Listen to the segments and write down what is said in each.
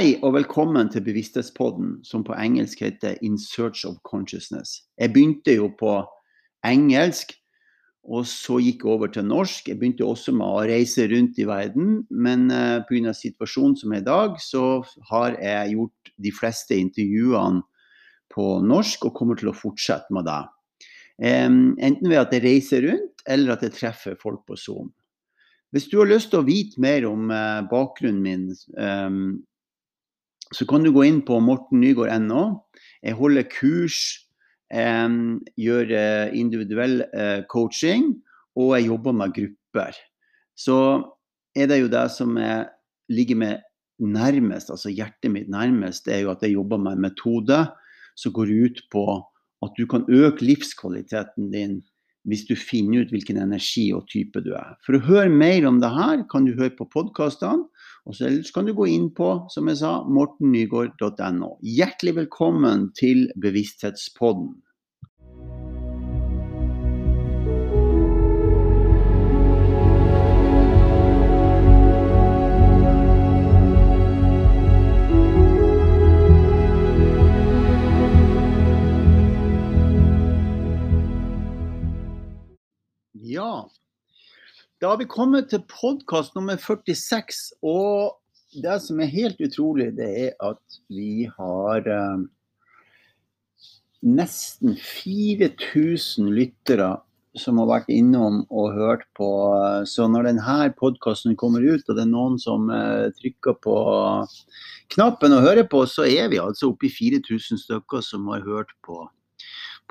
Hei og velkommen til Bevissthetspodden, som på engelsk heter In Search of Consciousness. Jeg begynte jo på engelsk, og så gikk jeg over til norsk. Jeg begynte også med å reise rundt i verden, men uh, pga. situasjonen som er i dag, så har jeg gjort de fleste intervjuene på norsk og kommer til å fortsette med det. Enten ved at jeg reiser rundt, eller at jeg treffer folk på Zoom. Hvis du har lyst til å vite mer om uh, bakgrunnen min, så kan du gå inn på mortennygaard.no. Jeg holder kurs, eh, gjør eh, individuell eh, coaching, og jeg jobber med grupper. Så er det jo det som jeg ligger meg nærmest, altså hjertet mitt nærmest, det er jo at jeg jobber med en metode som går ut på at du kan øke livskvaliteten din hvis du finner ut hvilken energi og type du er. For å høre mer om det her, kan du høre på podkastene. Og så kan du gå inn på, som jeg sa, mortennygård.no. Hjertelig velkommen til Bevissthetspodden. Ja, da har vi kommet til podkast nummer 46. Og det som er helt utrolig, det er at vi har eh, nesten 4000 lyttere som har vært innom og hørt på. Så når denne podkasten kommer ut, og det er noen som eh, trykker på knappen og hører på, så er vi altså oppe i 4000 stykker som har hørt på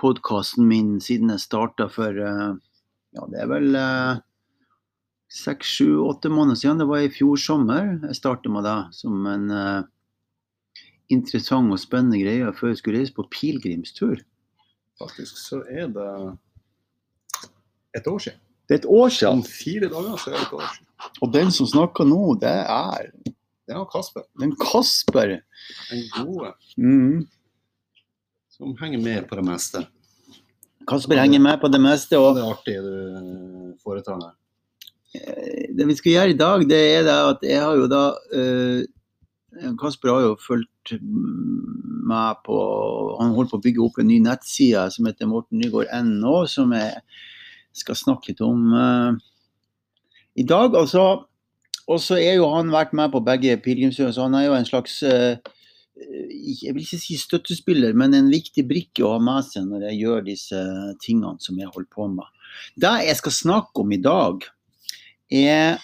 podkasten min siden jeg starta for eh, ja, det er vel eh, seks, sju, åtte måneder siden. Det var i fjor sommer jeg startet med det som en uh, interessant og spennende greie før jeg skulle reise på pilegrimstur. Faktisk så er det et år siden. Det er et år siden. Om fire dager så er det et år siden. Og den som snakker nå, det er Det er Kasper. Den Kasper. Den gode. Mm. Som henger med på det meste. Kasper henger med på det meste. Og Og det er artig du foretar deg. Eh, det vi skal gjøre i dag, det er det at jeg har jo da eh, Kasper har jo fulgt meg på Han holder på å bygge opp en ny nettside som heter Morten Nygaard NO, som jeg skal snakke litt om eh, i dag. Altså, og så er jo han vært med på begge pilegrimsøyene, så han er jo en slags jeg vil ikke si støttespiller, men en viktig brikke å ha med seg når jeg gjør disse tingene som jeg holder på med. Det jeg skal snakke om i dag, er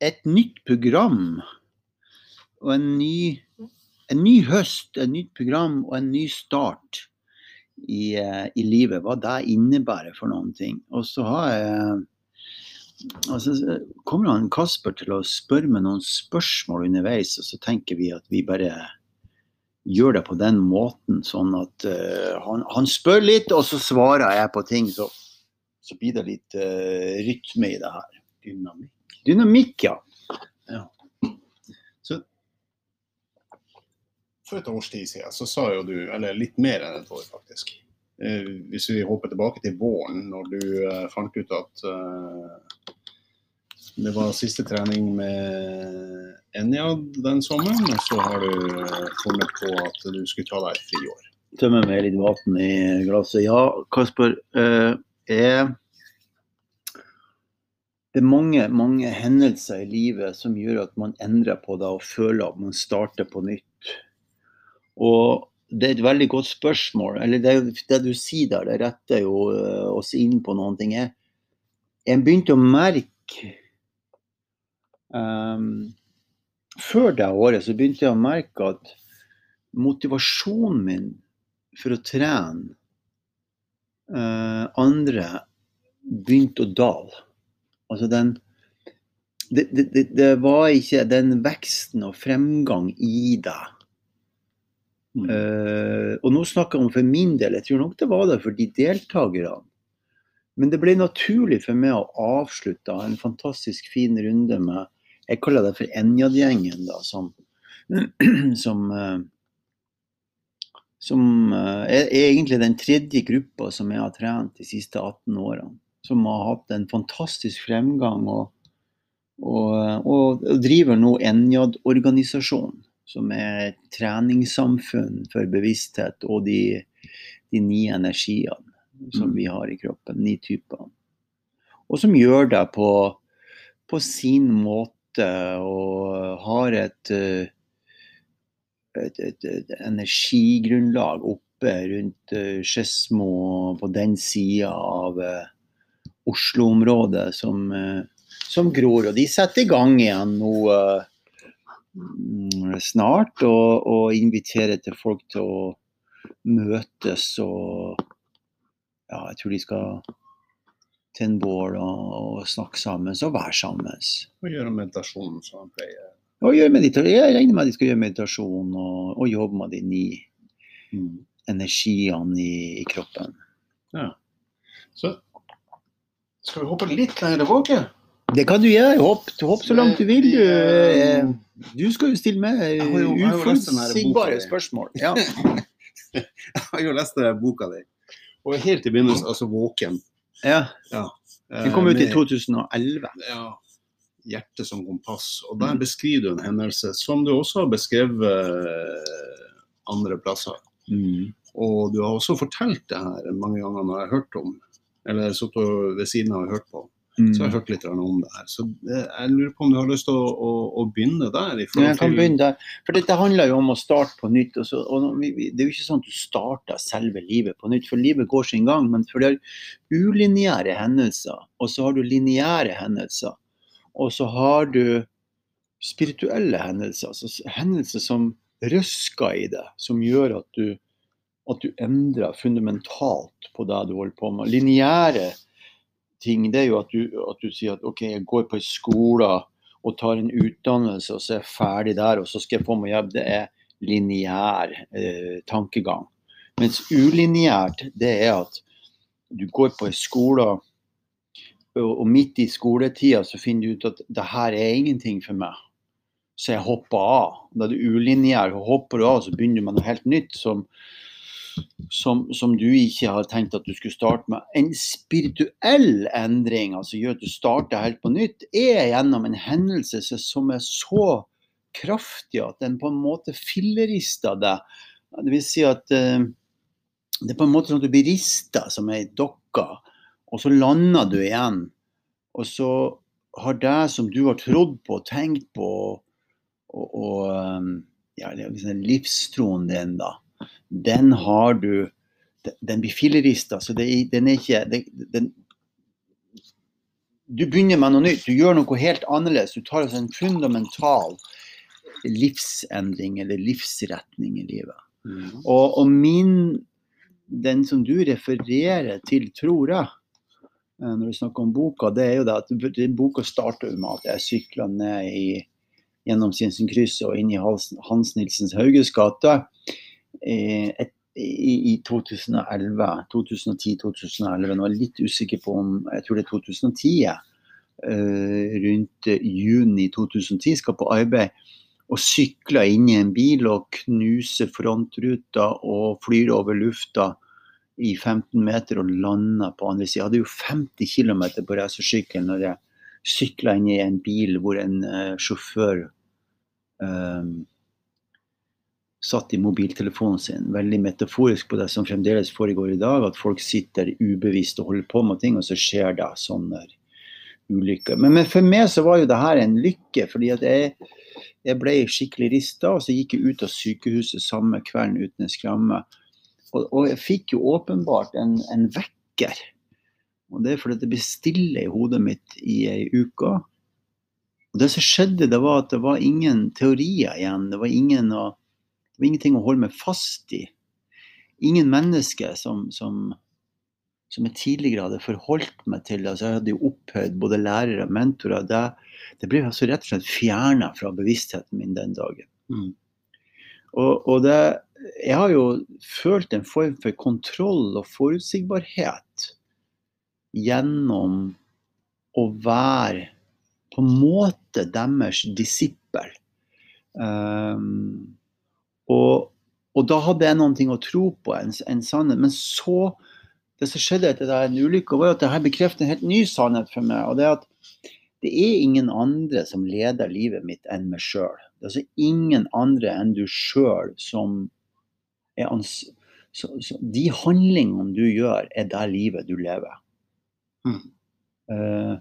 et nytt program og en ny, en ny høst, et nytt program og en ny start i, eh, i livet. Hva det innebærer for noen ting. Og så har jeg altså, kommer han Kasper til å spørre meg noen spørsmål underveis, og så tenker vi at vi bare gjør det på den måten, sånn at uh, han, han, spør litt, og så svarer jeg på ting. Så, så blir det litt uh, rytme i det her. Dynamikk. Dynamikk, ja. Ja. Så for et års tid siden så sa jo du, eller litt mer enn et år faktisk, eh, hvis vi hopper tilbake til våren, når du eh, fant ut at eh, det var siste trening med Enjad den sommeren, og så har du eh, funnet på at du skulle ta deg et friår. Tømme med litt vann i glasset. Ja, Kasper. Eh, er det er mange, mange hendelser i livet som gjør at man endrer på det og føler at man starter på nytt. Og det er et veldig godt spørsmål. eller Det, det du sier der, det retter jo uh, oss inn på noen ting. Jeg, jeg begynte å merke um, Før det året så begynte jeg å merke at motivasjonen min for å trene andre begynte å dale. Altså den det, det, det, var ikke den veksten og fremgang i det. Mm. Uh, og nå snakker jeg om for min del, jeg tror nok det var det for de deltakerne. Men det ble naturlig for meg å avslutte en fantastisk fin runde med Jeg kaller det for Enjad-gjengen, da, som, som, uh, som uh, er egentlig den tredje gruppa som jeg har trent de siste 18 årene som har hatt en fantastisk fremgang. og Og, og, driver nå NJ-organisasjonen, som er et treningssamfunn for bevissthet og de, de ni energiene som Mm. vi har i kroppen. Ni typer. Og som gjør det på, på sin måte og har et, eh, et, et, et energigrunnlag oppe rundt eh, Skedsmo på den sida av eh, Oslo-området som, eh, som gror. Og de setter i gang igjen nå mm, snart og, og inviterer til folk til å møtes og ja, jeg tror de skal til en bål og, og snakke sammen og være sammen. Og gjøre meditasjon som han pleier. Og jeg regner med at de skal gjøre meditasjon og, og jobbe med de ni energiene i, i kroppen. Ja. Så skal vi hoppe litt lenger tilbake? Det kan du gjøre. Hopp, hopp så langt du vil. Du, eh, du skal jo stille med boka uforutsigbare spørsmål. Ja. Jeg har jo lest denne boka di. Og helt i begynnelsen, altså 'Våken'. ja. Den kom ut i 2011. Ja, 'Hjertet som kompass'. Og der beskriver du en hendelse som du også har beskrevet andre plasser. Mm. Og du har også fortalt det her mange ganger når jeg har hørt om, eller sittet ved siden av og hørt på. Mm. Så jeg har hørt litt om det her. Så jeg lurer på om du har lyst til å, å, å begynne der? jeg kan begynne der. For dette handler jo om å starte på nytt. Og så, og vi, vi, det er jo ikke sånn at du starter selve livet på nytt, for livet går sin gang. Men for det er ulineære hendelser, og så har du lineære hendelser. Og så har du spirituelle hendelser, altså hendelser som røsker i deg, som gjør at du, at du endrer fundamentalt på det du holder på med. Lineære ting, det er jo at du, at du sier at OK, jeg går på en skole og tar en utdannelse, og så er jeg ferdig der, og så skal jeg få meg jobb. Det er lineær eh, tankegang. Mens ulineært, det er at du går på en skole, og, midt i skoletida så finner du ut at det her er ingenting for meg. Så jeg hopper av. Da er det ulinjær. Hopper du av, så begynner du med noe helt nytt som, som, som du ikke har tenkt at du skulle starte med. En spirituell endring, altså gjør at du starter helt på nytt, er gjennom en hendelse som er så kraftig at den på en måte fillerister deg. Det vil si at uh, det er på en måte sånn at du blir rista som ei dokke, og så lander du igjen. Og så har det som du har trodd på tenkt på, og, og um, ja, liksom livstroen din, da, den har du den- blir fillerista, så det, den er ikke det, den, Du begynner med noe nytt, du gjør noe helt annerledes. Du tar altså en fundamental livsendring eller livsretning i livet. Mm. Og, og min Den som du refererer til, tror jeg, når du snakker om boka, det er jo det at boka starter med at jeg sykla ned i gjennom Sinsenkrysset og inn i Hans, Nilsens Hauges gate eh, i, i 2011. 2010-2011. Nå er jeg litt usikker på om Jeg tror det er 2010. jeg. Eh, rundt eh, juni 2010 skal på arbeid og sykler inn i en bil og knuser frontruta og flyr over lufta i 15 meter og landa på andre sida. Jeg hadde jo 50 km på racersykkelen når jeg sykla inn i en bil hvor en uh, sjåfør eh, satt i mobiltelefonen sin. Veldig metaforisk på det som fremdeles foregår i dag, at folk sitter ubevisst og holder på med ting, og så skjer det sånne ulykker. Men, men for meg så var jo det her en lykke, fordi at jeg, jeg ble skikkelig rista, og så gikk jeg ut av sykehuset samme kvelden uten en skramme. Og, og jeg fikk jo åpenbart en, en vekker. Og det er fordi det ble stille i hodet mitt i ei uke. Og det som skjedde, det var at det var ingen teorier igjen. Det var, ingen å, det var ingenting å holde meg fast i. Ingen mennesker som, som, som jeg tidligere hadde forholdt meg til. Altså, jeg hadde jo opphøyd både lærere og mentorer. Det, det ble altså rett og slett fjerna fra bevisstheten min den dagen. Mm. Og, og det, jeg har jo følt en form for kontroll og forutsigbarhet gjennom å være på en måte deres disippel. Um, og, og da hadde jeg noe å tro på, en, en sannhet. Men så Det som skjedde etter den ulykka, var at det her bekreftet en helt ny sannhet for meg. og det er at det er ingen andre som leder livet mitt enn meg sjøl. Det er altså ingen andre enn du sjøl som. Så, så de handlingene du gjør, er det livet du lever. Mm. Uh,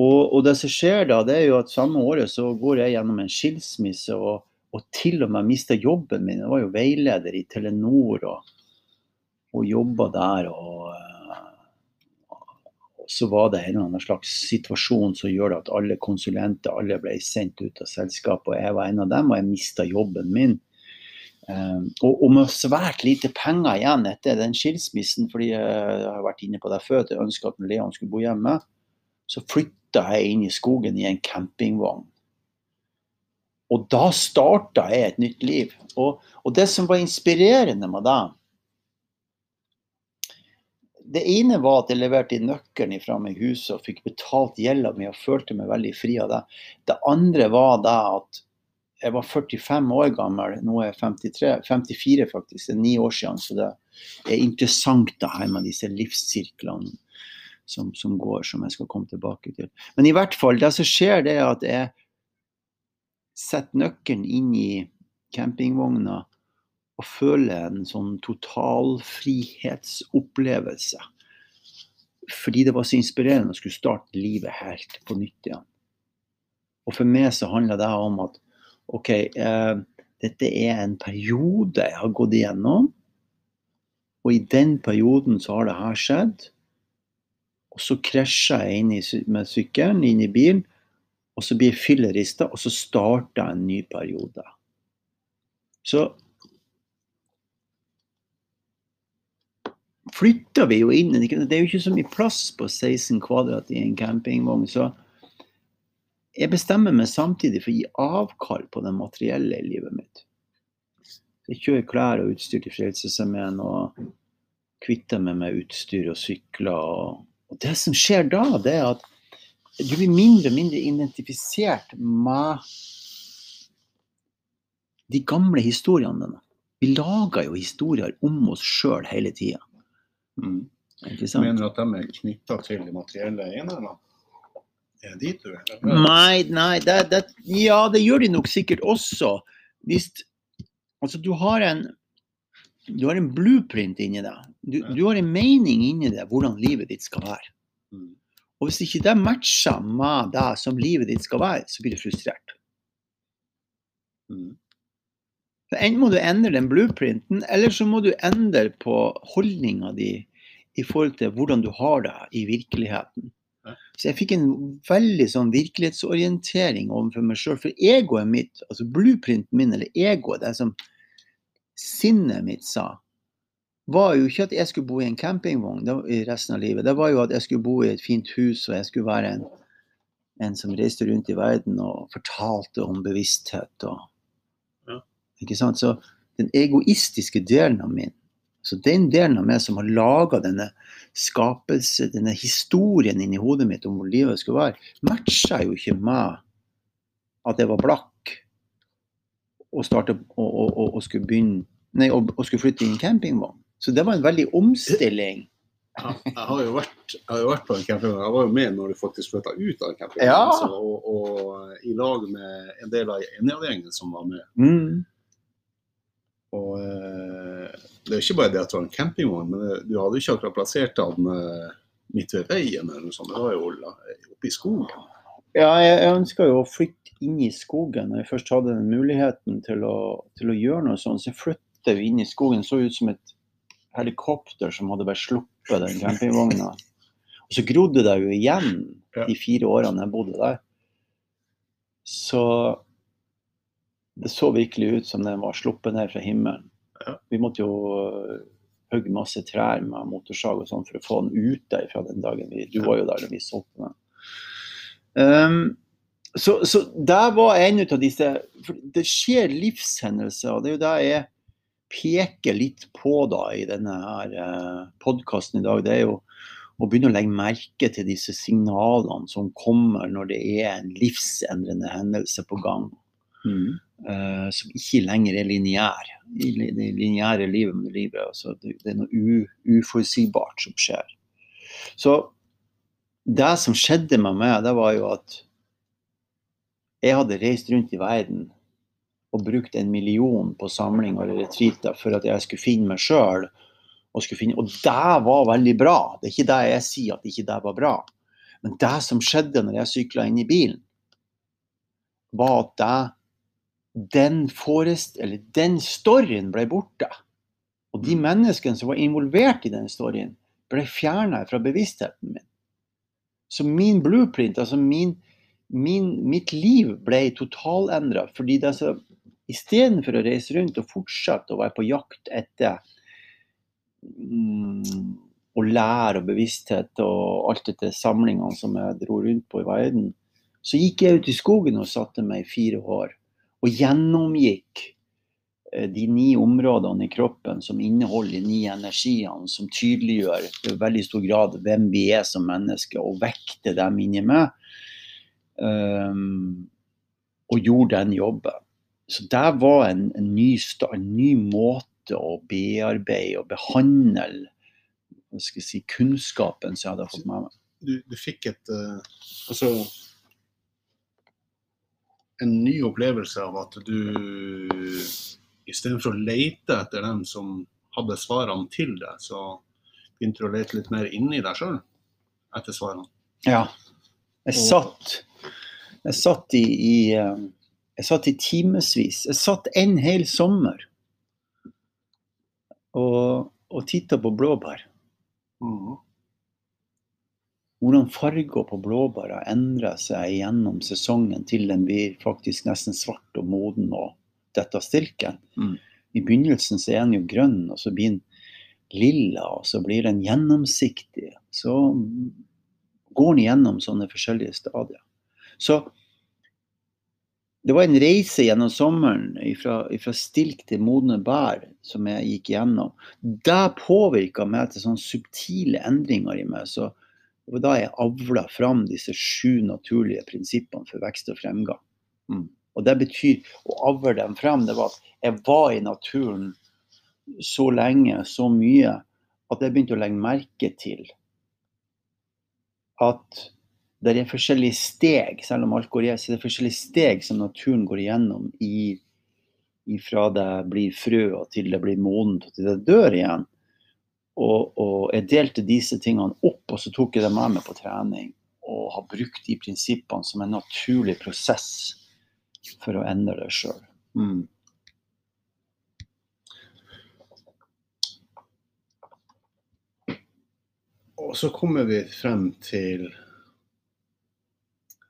og, og det som skjer da, det er jo at samme året så går jeg gjennom en skilsmisse og, og til og med mister jobben min. Jeg var jo veileder i Telenor og, og jobba der. Og, eh, og så var det en eller annen slags situasjon som gjør at alle konsulenter alle ble sendt ut av selskapet. Og jeg var en av dem, og jeg mista jobben min. Um, og, og, med svært lite penger igjen etter den skilsmissen, fordi jeg har vært inne på det før, at jeg ønska at Leon skulle bo hjemme, så flytta jeg inn i skogen i en campingvogn. Og da starta jeg et nytt liv. Og, og det som var inspirerende med det Det ene var at jeg leverte inn nøkkelen fra meg i huset og fikk betalt gjelda mi og følte meg veldig fri av det. Det andre var det at jeg var 45 år gammel, nå er jeg 53, 54 faktisk, det er ni år siden. Så det er interessant det her med disse livssirklene som, som, går, som jeg skal komme tilbake til. Men i hvert fall, det som skjer, det er at jeg setter nøkkelen inn i campingvogna og føler en sånn totalfrihetsopplevelse. Fordi det var så inspirerende å skulle starte livet helt på nytt igjen. Og for meg så handler det om at OK, eh, dette er en periode jeg har gått igjennom. Og i den perioden så har det her skjedd. Og så krasjer jeg inn i, med sykkelen inn i bilen, og så blir jeg fillerista, og så starter jeg en ny periode. Så flytter vi jo inn Det er jo ikke så mye plass på 16 kvadrat i en campingvogn. så jeg bestemmer meg samtidig for å gi avkall på det materielle i livet mitt. Jeg kjører klær og utstyr til Frelsesarmeen og kvitter meg med utstyr og sykler. Og, og det som skjer da, det er at du blir mindre og mindre identifisert med de gamle historiene dine. Vi lager jo historier om oss sjøl hele tida. Mm. Mener du at de er knytta til de materielle enhetene? Er dit, du? Nei, nei det, det, ja, det gjør de nok sikkert også. Hvis Altså, du har en du har en blueprint inni deg. Du, du, har en mening inni deg hvordan livet ditt skal være. Mm. Og hvis ikke det matcher med det som livet ditt skal være, så blir du frustrert. Mm. Enten må du endre den blueprinten, eller så må du endre på holdninga di i forhold til hvordan du har det i virkeligheten. Så jeg fikk en veldig sånn virkelighetsorientering overfor meg sjøl. For egoet mitt, altså blueprinten min, eller egoet, det som sinnet mitt sa, var jo ikke at jeg skulle bo i en campingvogn i resten av livet. Det var jo at jeg skulle bo i et fint hus, og jeg skulle være en, en som reiste rundt i verden og fortalte om bevissthet. Og, ja. Ikke sant? Så den egoistiske delen av min så den delen av meg som har laga denne skapelse, denne historien inni hodet mitt om hvor livet skulle være, matcha jo ikke med at jeg var blakk og, starte, og, og, og skulle begynne Nei, og, skulle flytte i en campingvogn. Så det var en veldig omstilling. Ja, jeg, har vært, jeg har jo vært på en campingvogn. Jeg var jo med når du faktisk flytta ut av en campingvogn. Ja. Altså, og, i lag med en del av Enighet-gjengen som var med. Mm. Og eh, det er ikke bare det at det var en campingvogn, men du hadde jo ikke akkurat plassert den eh, midt ved veien eller noe sånt. Det var jo oppe i skogen. Ja, jeg, jeg ønska jo å flytte inn i skogen når jeg først hadde den muligheten til å, til å gjøre noe sånt. Så jeg flytta inn i skogen. Så ut som et helikopter som hadde vært sluppet den campingvogna. Og så grodde det jo igjen de fire årene jeg bodde der. Så det så virkelig ut som den var sluppet ned fra himmelen. Ja. Vi måtte jo uh, hogge masse trær med motorsag og sånn for å få den ut derfra den dagen. Vi, du var jo der da vi solgte den. Um, så, så der var en av disse for Det skjer livshendelser, og det er jo det jeg peker litt på da i denne her uh, podkasten i dag. Det er jo å begynne å legge merke til disse signalene som kommer når det er en livsendrende hendelse på gang. Mm. Uh, som ikke lenger er lineær. I det lineære livet med livet. Altså, det, det, er noe u, uforutsigbart som skjer. Så det som skjedde med meg, det var jo at jeg hadde reist rundt i verden og brukt en million på samling og retreater for at jeg skulle finne meg sjøl. Og, og det var veldig bra. Det er ikke det jeg sier at ikke det var bra. Men det som skjedde når jeg sykla inn i bilen, var at det, den, forest, den storyen ble borte. Og de menneskene som var involvert i den storyen, ble fjerna fra bevisstheten min. Så min blueprint, altså min, min, mitt liv, ble totalendra. Fordi det så, istedenfor å reise rundt og fortsette å være på jakt etter mm, å lære og bevissthet og alt dette samlingene som jeg dro rundt på i verden, så gikk jeg ut i skogen og satte meg i fire år og gjennomgikk Eh, de ni områdene i kroppen som inneholder de ni energiene, som tydeliggjør i veldig stor grad hvem vi er som mennesker, og vekter dem inni meg. Um, og gjorde den jobben. Så det var en, en, ny, en, ny, måte å bearbeide og behandle si, kunnskapen som jeg hadde fått med meg. Du, du fikk et uh, Altså en ny opplevelse av at du istedenfor å lete etter dem som hadde svarene til deg, så begynte du å lete litt mer inni deg sjøl etter svarene. Ja. Jeg satt, jeg satt i, i eh, jeg satt i timevis. Jeg satt en hel sommer og, og titta på blåbær. Mm. Hvordan farger på blåbæra endrer seg gjennom sesongen til den blir faktisk nesten svart og moden og dette stilken. Mm. I begynnelsen så er den jo grønn, og så blir den lilla, og så blir den gjennomsiktig. Så går den gjennom sånne forskjellige stadier. Så det var en reise gjennom sommeren fra stilk til modne bær som jeg gikk gjennom. Det påvirka meg til sånne subtile endringer i meg. Så var da jeg avla fram disse sju naturlige prinsippene for vekst og fremgang. Mm. Og det betyr å avle dem frem. Det var at jeg var i naturen så lenge, så mye, at jeg begynte å legge merke til at det er forskjellige steg, selv om alt går i, så det er forskjellige steg som naturen går igjennom i, fra det blir frø og til det blir modent og til det dør igjen. Og, og, jeg delte disse tingene opp, og så tok jeg det med meg på trening. Og har brukt de prinsippene som en naturlig prosess for å endre det sjøl. Mm. Og så kommer vi frem til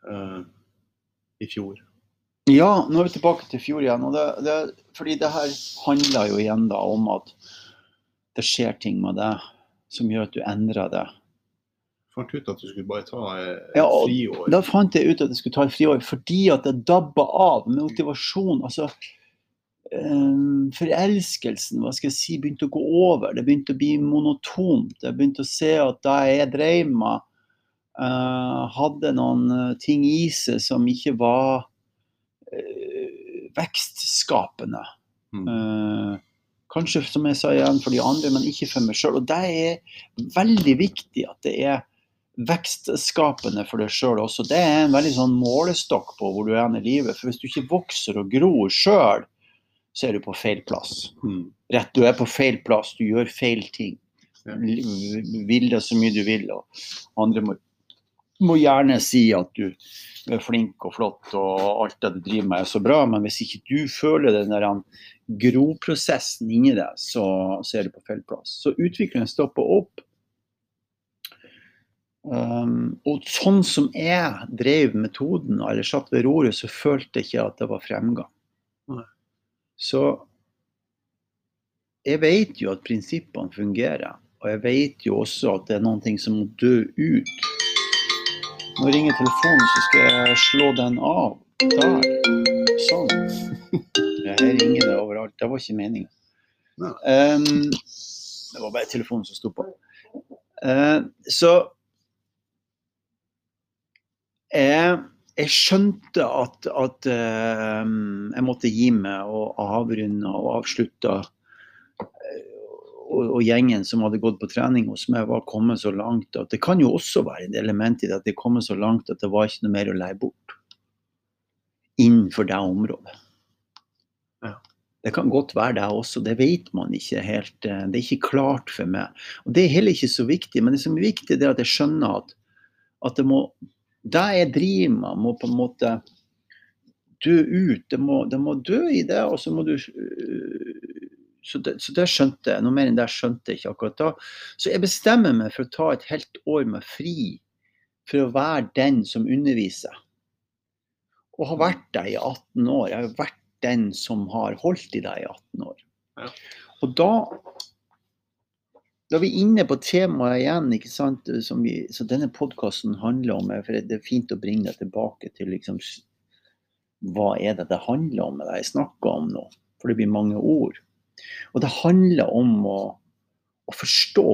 uh, i fjor. Ja, nå er vi tilbake til fjor igjen. og det, det, fordi det her handler jo igjen da om at det skjer ting med deg som gjør at du endrer det fant ut at du skulle bare ta et ja, friår? Da fant jeg ut at jeg skulle ta et friår fordi at det dabba av med motivasjon. altså um, Forelskelsen hva skal jeg si, begynte å gå over. Det begynte å bli monotont. Jeg begynte å se at da jeg drev med, uh, hadde noen eh, ting i seg som ikke var uh, vekstskapende. Mm. Uh, kanskje som jeg sa igjen for de andre, men ikke for meg sjøl. Og det er veldig viktig at det er vekstskapende for deg sjøl også. Det er en veldig sånn målestokk på hvor du er i livet. For hvis du ikke vokser og gror sjøl, så er du på feil plass. Mm. Rett, du er på feil plass, du gjør feil ting. Ja. Vil det så mye du vil. Og andre må, må, gjerne si at du er flink og flott og alt det du driver med er så bra, men hvis ikke du føler den der groprosessen inni deg, så, så er du på feil plass. Så utviklingen stopper opp Um, og sånn som jeg drev metoden, eller satt ved roret, så følte jeg ikke at det var fremgang. Så jeg vet jo at prinsippene fungerer. Og jeg vet jo også at det er noen ting som må dø ut. Nå ringer telefonen, så skal jeg slå den av. Der. Sånn. Her ringer det overalt. Det var ikke meninga. Um, det var bare telefonen som sto på. Uh, så jeg, jeg skjønte at, at uh, jeg måtte gi meg og avrunde og avslutte. Og, og, gjengen som hadde gått på trening hos meg, var kommet så langt at det kan jo også være et element i det at det er kommet så langt at det var ikke noe mer å lære bort innenfor det området. Ja. Det kan godt være det også, det vet man ikke helt. eh, Det er ikke klart for meg. Og Det er heller ikke så viktig, men det som er viktig, det er at jeg skjønner at, at det må Det jeg driver med, må på en måte dø ut. Det må, det må dø i det, og så må du øh, så det, så det skjønte jeg. Noe mer enn det skjønte jeg ikke akkurat da. Så jeg bestemmer meg for å ta et helt år med fri for å være den som underviser. Og har vært der i 18 år. Jeg har vært den som har holdt i deg i 18 år. Ja. Og da da er vi inne på temaet igjen, ikke sant? Som vi, så denne podkasten handler om. For det er fint å bringe deg tilbake til liksom, hva er det det handler om det jeg snakker om nå. For det blir mange ord. Og det handler om å, å forstå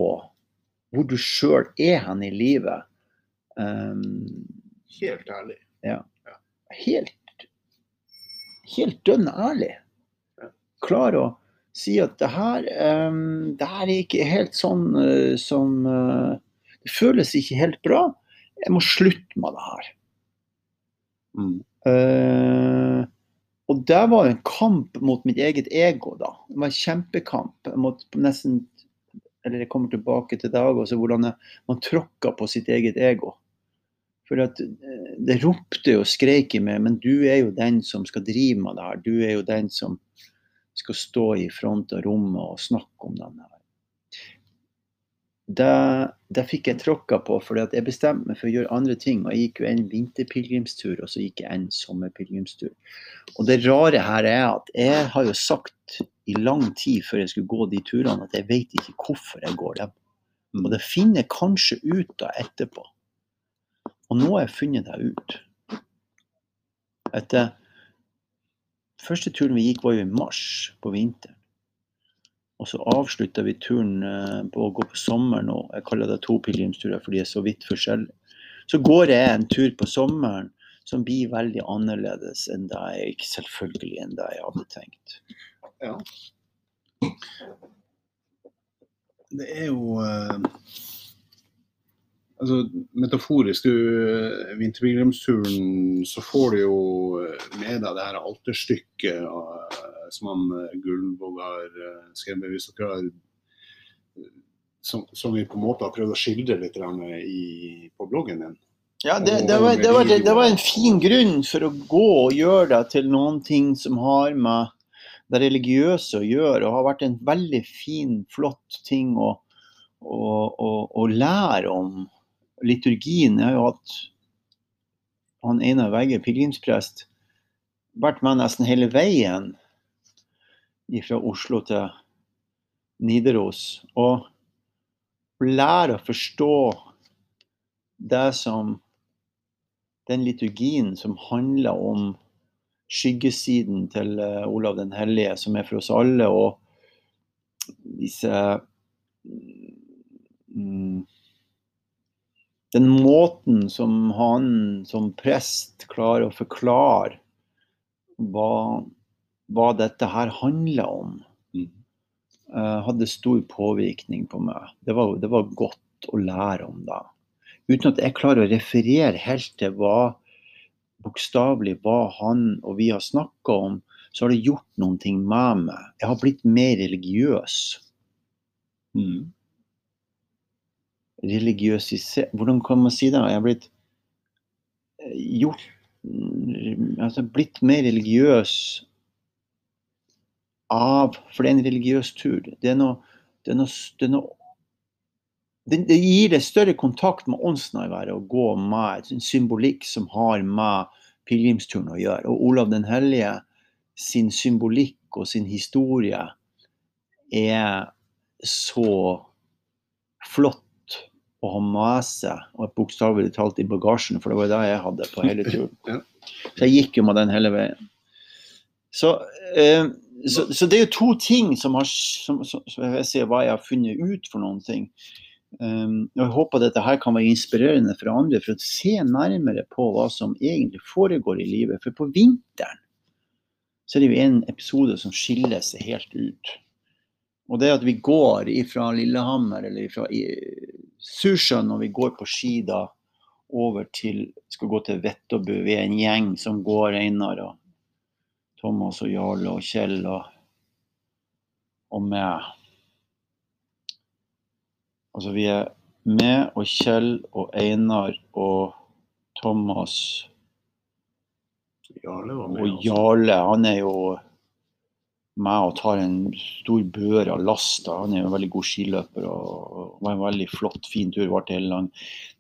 hvor du sjøl er hen i livet. Um, Helt ærlig. helt, helt dønn ærlig. Klar å si at det her, um, det her er ikke helt sånn uh, som uh, Det føles ikke helt bra. Jeg må slutte med det her. Mm. Eh, og det var en kamp mot mitt eget ego, da. Det var en kjempekamp. mot nesten Eller jeg kommer tilbake til det også, hvordan man tråkka på sitt eget ego. For at eh, det ropte og skreik i meg, men du er jo den som skal drive med det her. Du er jo den som skal stå i front av rommet og snakke om det her. Det, det fikk jeg tråkka på, for jeg bestemte meg for å gjøre andre ting. og Jeg gikk jo en vinterpilegrimstur, og så gikk jeg en sommerpilegrimstur. Og det rare her er at jeg har jo sagt i lang tid før jeg skulle gå de turene, at jeg vet ikke hvorfor jeg går dem. Og det finner jeg kanskje ut da etterpå. Og nå har jeg funnet det ut. Etter første turen vi gikk, var jo i mars på vinteren. Og så avslutta vi turen eh, på å gå på sommeren, nå. jeg kaller det to pilegrimsturer fordi de er så vidt forskjellige. Så går jeg en tur på sommeren som blir veldig annerledes enn det jeg ikke selvfølgelig enn det jeg hadde tenkt. Ja. Det er jo eh, Altså, metaforisk, du, vinterpilegrimsturen, så får du jo eh, med deg det her alterstykket eh, som han eh, Gullvåg har skrevet. Hvis dere har som, som vi på en måte har prøvd å skildre litt i, på bloggen din. Ja, det, det, var, det, var, det, var, en fin grunn for å gå og gjøre det til noen ting som har med det religiøse å gjøre, og har vært en veldig fin, flott ting å, å, å, å lære om liturgien. er jo at han Einar Vegge, pilegrimsprest, vært med nesten hele veien fra Oslo til Nidaros. Og lære å forstå det som den liturgien som handler om skyggesiden til eh, Olav den hellige, som er for oss alle, og disse mm, Den måten som han som prest klarer å forklare hva, hva dette her handler om, Mm. uh, hadde stor påvirkning på meg. Det var, det var godt å lære om det. Uten at jeg klarer å referere helt til hva bokstavelig hva han og vi har snakka om, så har det gjort noen ting med meg. Jeg har blitt mer religiøs. Mm. Religiøsisert Hvordan kan man si det? Jeg har blitt eh, gjort mm, Altså blitt mer religiøs av For det er en religiøs tur. Det er noe Det, er noe, det, er noe, det, det gir deg større kontakt med åndsnærværet å gå med en symbolikk som har med pilegrimsturen å gjøre. Og Olav den hellige sin symbolikk og sin historie er så flott å ha med seg, og bokstavelig talt i bagasjen, for det var det jeg hadde på hele turen. Ja. Så jeg gikk jo med den hele veien. Så, eh, så, så det er jo to ting som har som, som, jeg ser hva jeg har funnet ut for noen ting. Um, og jeg håper dette her kan være inspirerende for andre, for å se nærmere på hva som egentlig foregår i livet. For på vinteren så er det jo en episode som skiller seg helt ut. Og det at vi går ifra Lillehammer eller fra Susjøen når vi går på ski da over til Skal gå til Vettobu. Vi er en gjeng som går, Einar og Thomas og Jarle og Kjell og, og meg. Altså vi er meg og Kjell og Einar og Thomas Jarle var med. og. Jarle. Han er jo med og tar en stor bør av last. da. Han er jo en veldig god skiløper og var en veldig flott, fin tur. Varte hele land.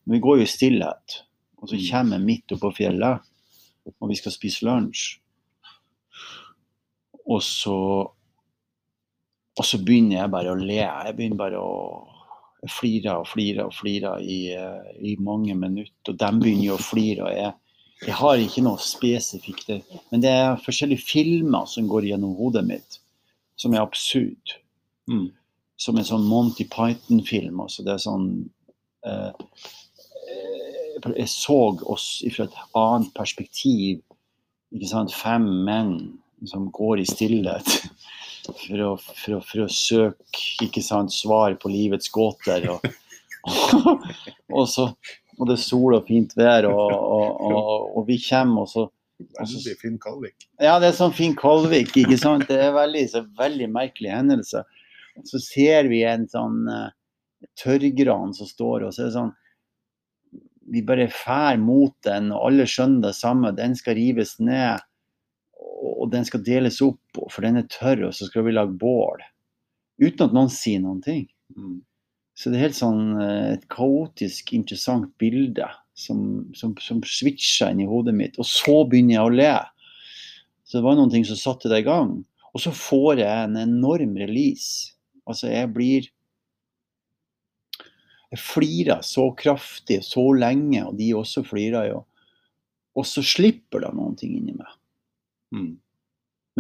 Men vi går jo i stillhet. Og så Mm. kommer jeg midt oppå fjellet, og vi skal spise lunsj. Og så Og så begynner jeg bare å le. Jeg begynner bare å flire og flire og flire i, eh, i mange minutter. Og de begynner jo å flire. og jeg jeg har ikke noe spesifikt, der. men det er forskjellige filmer som går gjennom hodet mitt, som er absurd. Mm. Som en sånn Monty Python-film. Altså det er sånn eh, eh, Jeg så oss fra et annet perspektiv. Ikke sant? Fem menn som går i stillhet for å, for å, for å søke ikke sant, svar på livets gåter. Og, og, så, og det er sol og fint vær, og, og, og, og vi kommer, og så Veldig fin Kalvik. Ja, det er sånn Finn Kolvik, ikke sant. Det er veldig, så veldig merkelig hendelse. Så ser vi en sånn uh, tørrgran som står, og så er det sånn Vi bare fær mot den, og alle skjønner det samme. Den skal rives ned, og den skal deles opp, for den er tørr, og så skal vi lage bål. Uten at noen sier noen ting. Mm. Så det er helt sånn eh, et kaotisk interessant bilde som, som, som switcha inn i hodet mitt. Og så begynner jeg å le. Så det var noen ting som satte det i gang. Og så får jeg en enorm release. Altså jeg blir Jeg flirer så kraftig så lenge, og de også flirer jo. Og så slipper det noen ting inni meg. Mm.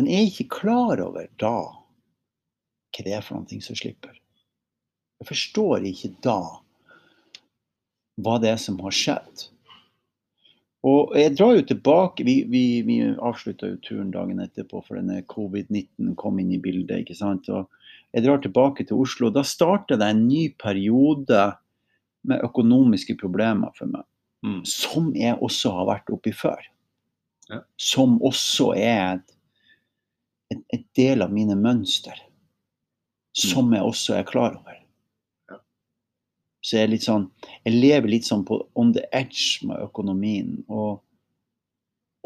Men jeg er ikke klar over da hva det er for noen ting som slipper. Jeg forstår ikke da hva det er som har skjedd. Og jeg drar jo tilbake Vi, vi, vi avslutta jo turen dagen etterpå, for denne covid-19 kom inn i bildet. ikke sant? Og jeg drar tilbake til Oslo. Da starter det en ny periode med økonomiske problemer for meg. Mm. Som jeg også har vært oppi før. Ja. Som også er et, et, et del av mine mønster. Som jeg også er klar over. Så jeg sånn Jeg lever litt sånn på on the edge med økonomien. Og,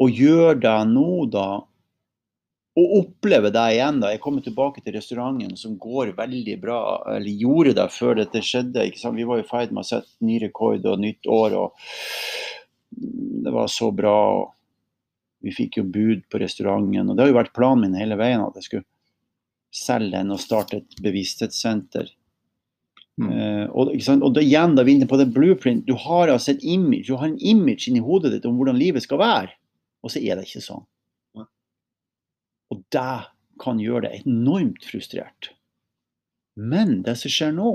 og gjør det nå, da og oppleve det igjen. da, Jeg kommer tilbake til restauranten som går veldig bra. Eller gjorde det før dette skjedde. Vi var i ferd med å sette ny rekord og nytt år. og Det var så bra. Vi fikk jo bud på restauranten. og Det har jo vært planen min hele veien at jeg skulle selge den og starte et bevissthetssenter. Mm. Eh, og, og da, igjen da vi er på det blueprint. Du har altså et image, du har en image inni hodet ditt om hvordan livet skal være. Og så er det ikke sånn. Nei. Og det kan gjøre deg enormt frustrert. Men det som skjer nå,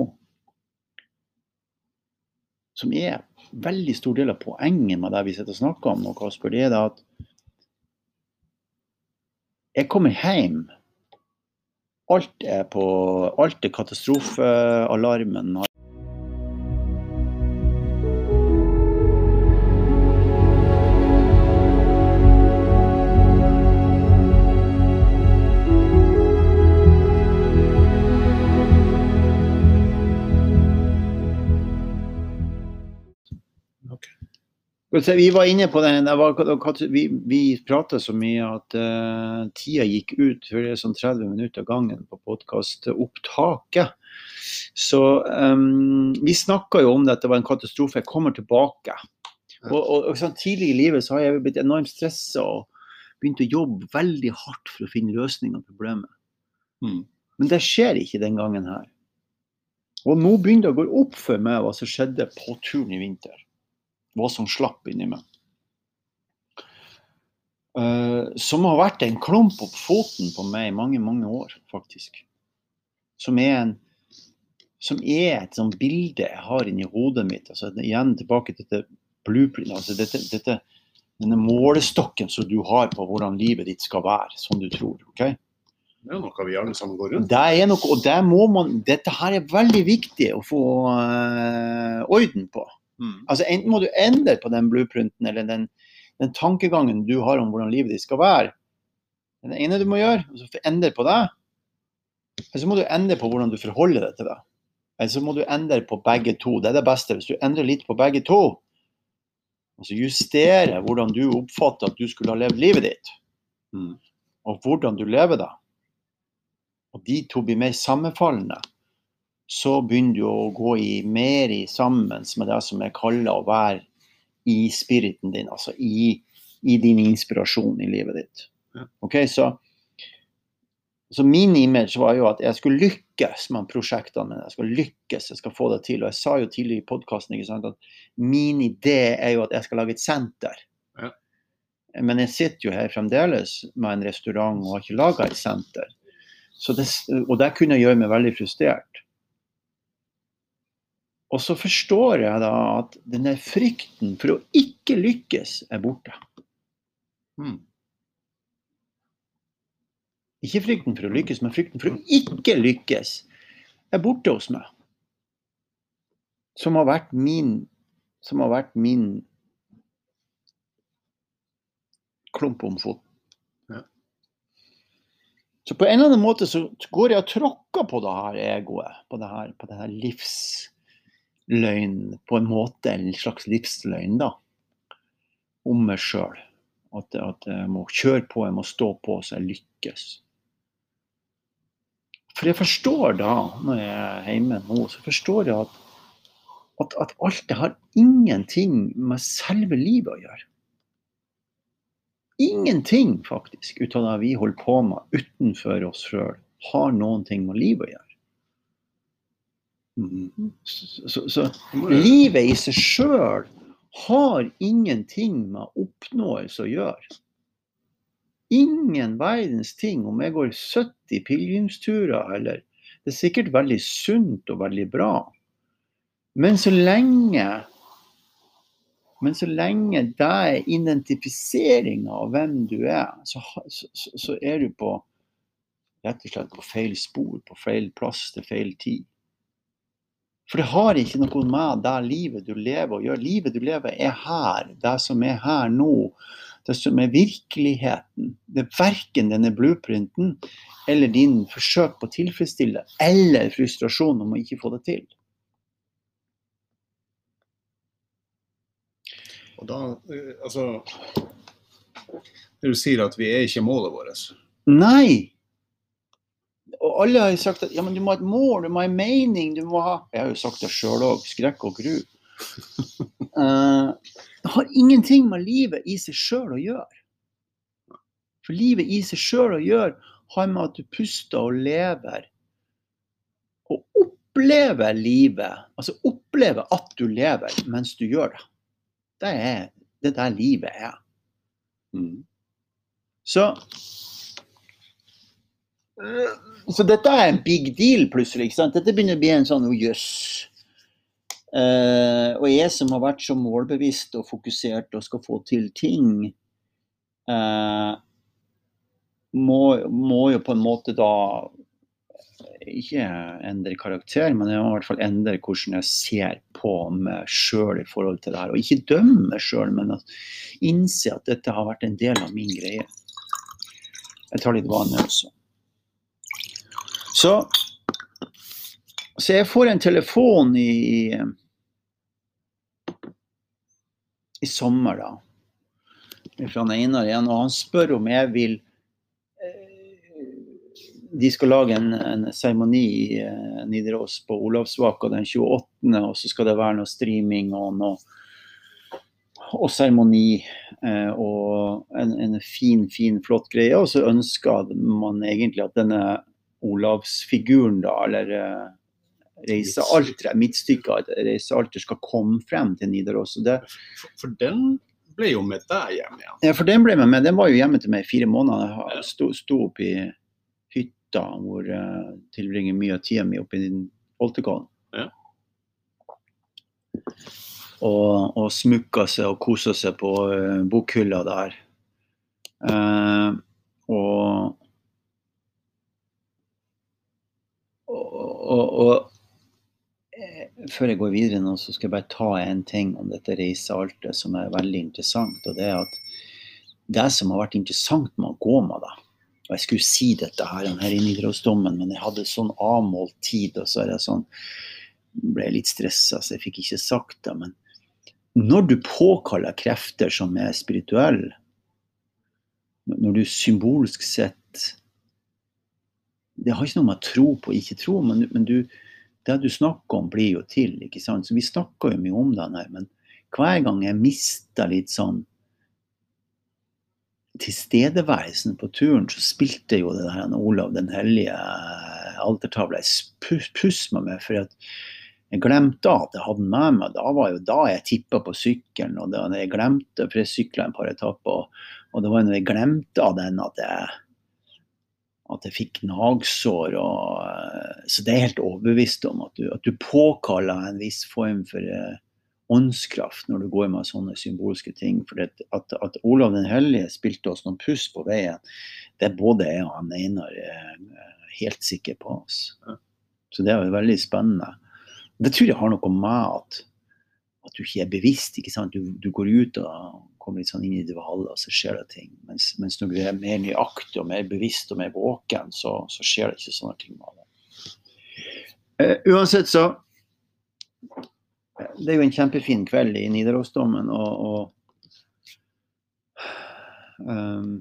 som er veldig stor del av poenget med det vi sitter og snakker om nå, Kasper, det er det at jeg kommer hjem. Alt er på Alt er katastrofealarmen. Vi var inne på den, vi, vi prata så mye at uh, tida gikk ut for det er sånn 30 minutter gangen på podkastopptaket. Så um, vi snakka jo om det at det var en katastrofe. Jeg kommer tilbake. Og, og, og sånn, Tidlig i livet så har jeg blitt enormt stressa og begynt å jobbe veldig hardt for å finne løsninger på problemet. Mm. Men det skjer ikke den gangen her. Og nå begynner det å gå opp for meg hva som skjedde på turen i vinter. Hva som slapp inni meg. Uh, som har vært en klump opp foten på meg i mange, mange år, faktisk. Som er, en, som er et sånt bilde jeg har inni hodet mitt. Altså, igjen tilbake til dette blueprint. Altså dette, dette, denne målestokken som du har på hvordan livet ditt skal være, som du tror. ok? Det er noe vi alle sammen går rundt. Det er noe, og det må man, dette her er veldig viktig å få eh, orden på. Mm. Altså Enten må du endre på den blueprinten eller den, den tankegangen du har om hvordan livet ditt skal være. Det ene du må gjøre, og så endre på det. Eller så må du endre på hvordan du forholder deg til det. Eller så må du endre på begge to. Det er det beste. Hvis du endrer litt på begge to, altså justere hvordan du oppfatter at du skulle ha levd livet ditt, Mm. og hvordan du lever det, og de to blir mer sammenfallende, så begynner du å gå i, mer i sammen med det som jeg kaller å være i spiriten din, altså i, i din inspirasjon i livet ditt. Ok, så, så min image var jo at jeg skulle lykkes med prosjektene mine. Jeg skal lykkes, jeg skal få det til. Og jeg sa jo tidligere i podkasten at min idé er jo at jeg skal lage et senter. Ja. Men jeg sitter jo her fremdeles med en restaurant og har ikke laga et senter. Så det, og det kunne gjøre meg veldig frustrert. Og så forstår jeg da at denne frykten for å ikke lykkes er borte. Hmm. Ikke frykten for å lykkes, men frykten for å ikke lykkes er borte hos meg. Som har vært min Som har vært min klump om foten. Ja. Så på en eller annen måte så går jeg og tråkker på det her egoet, på det her, på det her livsløgn, på en måte en slags livsløgn, da. Om meg sjøl. At, at jeg må kjøre på, jeg må stå på så jeg lykkes. For jeg forstår da, når jeg er hjemme nå, så forstår jeg at, at, at alt det har ingenting med selve livet å gjøre. Ingenting, faktisk, ut av det vi holder på med utenfor oss sjøl, har noen ting med livet å gjøre. Mm. Så, så, livet i seg sjøl har ingenting med oppnåelse å gjøre. Ingen verdens ting om jeg går 70 pilegrimsturer eller Det er sikkert veldig sunt og veldig bra. Men så lenge men så lenge det er identifiseringa av hvem du er, så, så, så- så er du på rett og slett på feil spor, på feil plass til feil tid. For det har ikke noe med det livet du lever å gjøre. Livet du lever er her. Det som er her nå. Det som er virkeligheten. Det er verken denne blueprinten eller din forsøk på å tilfredsstille eller frustrasjon om å ikke få det til. Og da, eh, altså du sier at vi er ikke målet vårt. Nei! Og alle har sagt at ja, men du må ha et mål, du må ha en mening. du må ha... Jeg har jo sagt det sjøl òg. Skrekk og gru. uh, det har ingenting med livet i seg sjøl å gjøre. For livet i seg sjøl å gjøre har med at du puster og lever. Og opplever livet. Altså opplever at du lever mens du gjør det. Det er det er der livet er. Mm. Så Så dette er en big deal plutselig. ikke sant? Dette begynner å bli en sånn oh, jøss. Uh, og jeg som har vært så målbevisst og fokusert og skal få til ting, uh, må, må jo på en måte da ikke endre karakter, men jeg må i hvert fall endre hvordan jeg ser på meg sjøl i forhold til det her. Og ikke dømme meg sjøl, men at innse at dette har vært en del av min greie. Jeg tar litt vann også. Så, så jeg får en telefon i, i sommer, da. Fra Einar igjen, og han spør om jeg vil eh, De skal lage en, seremoni i eh, Nidaros på Olavsvaka den 28., og så skal det være noe streaming og noe og seremoni eh, og en, en fin, fin, flott greie. Og så ønsker man egentlig at denne Olavsfiguren, da, eller eh, reisealteret, midtstykket, reisealter, skal komme frem til Nidaros. Det, For, for den ble jo med deg hjem igjen. ja, for den ble med meg. Den var jo hjemme til meg i fire måneder. Jeg sto, sto opp i hytta hvor jeg tilbringer mye av tida mi oppe i Holtekollen. Ja. Og, og smukka seg og kosa seg på eh, bokhylla der. Uh, og og, og eh, før jeg går videre nå, så skal jeg bare ta en ting om dette reisealtet som er veldig interessant. Og det er at det som har vært interessant med å gå med det og Jeg skulle si dette her, her i Nidarosdomen, men jeg hadde sånn avmålt tid. Og så er jeg sånn, ble jeg litt stressa, så jeg fikk ikke sagt det. Men når du påkaller krefter som er spirituelle, når du symbolsk sett Det har ikke noe med tro på ikke tro, men, men du, det du snakker om, blir jo til. ikke sant? Så Vi snakker jo mye om det her, men hver gang jeg mister litt sånn tilstedeværelsen på turen, så spilte jo det her Olav den hellige altertavla. Jeg puss meg med, for at jeg glemte at jeg hadde den med meg. Da var jo da jeg tippa på sykkelen, og da jeg glemte, for jeg sykla en par etapper, og det var når jeg glemte av den at jeg, at jeg fikk gnagsår. Og, så det er helt overbevist om at du, at du påkaller en viss form for eh, åndskraft når du går med sånne symbolske ting. For at, at, at Olav den hellige spilte oss noen puss på veien, det er både jeg og han Einar helt sikker på. oss. Så det er jo veldig spennende. Det tror jeg har noe med at, at du ikke er bevisst. ikke sant? Du, du går ut og kommer litt sånn inn i dvale, og så skjer det ting. Mens, mens, når du er mer nøyaktig og mer bevisst og mer våken, så, så skjer det ikke sånne ting med deg. Eh, uansett så Det er jo en kjempefin kveld i Nidarosdomen, og, og um,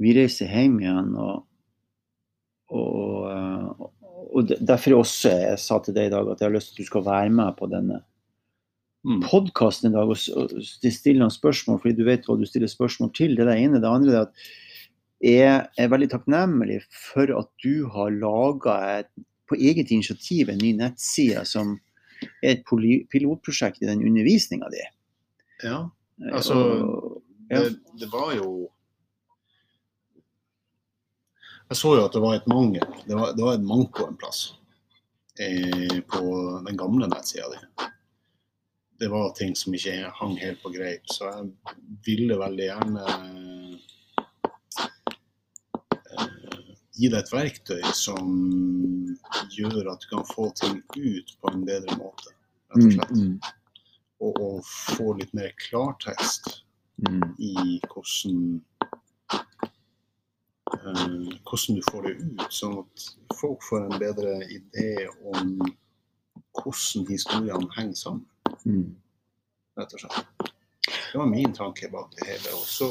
vi reiser hjem igjen. og, og, og derfor også jeg sa til deg i dag at jeg har lyst til at du skal være med på denne. Podkasten i dag og, stille noen spørsmål, fordi du vet hva du stiller spørsmål til. Det er det ene. Det andre er at jeg er veldig takknemlig for at du har laga på eget initiativ en ny nettside som er et pilotprosjekt i den undervisninga di. Ja, altså og, ja. Det, det, var jo Jeg så jo at det var et mangel. Det var, det var et manko en plass eh, på den gamle nettsida di det var ting som ikke hang helt på greip. Så jeg ville veldig gjerne eh, gi deg et verktøy som gjør at du kan få ting ut på en bedre måte, rett og mm, slett. Mm. Og, og, få litt mer klartekst mm. i hvordan uh, hvordan du får det ut, sånn at folk får en bedre idé om hvordan historiene henger sammen. Mm. Rett og slett. Det var min tanke bak det hele. Og så,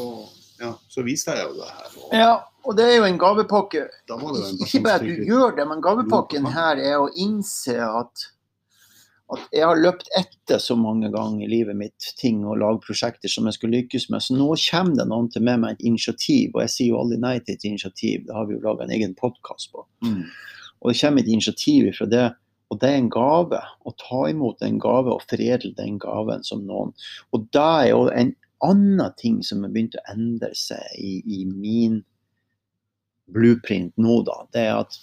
ja, så viste jeg jo det her. Og, ja, og det er jo en gavepakke. Ikke bare at du gjør det, men gavepakken her er å innse at at jeg har løpt etter så mange ganger i livet mitt ting og lagprosjekter som jeg skulle lykkes med. Så nå kommer det noen til med meg et initiativ, og jeg sier jo aldri nei til et initiativ. Det har vi jo laga en egen podkast på. Mm. Og det kommer et initiativ fra det og det er en gave. Å ta imot en gave og foredle den gaven som noen. Og det er jo en annen ting som har begynt å endre seg i, i min blueprint nå, da. Det er at,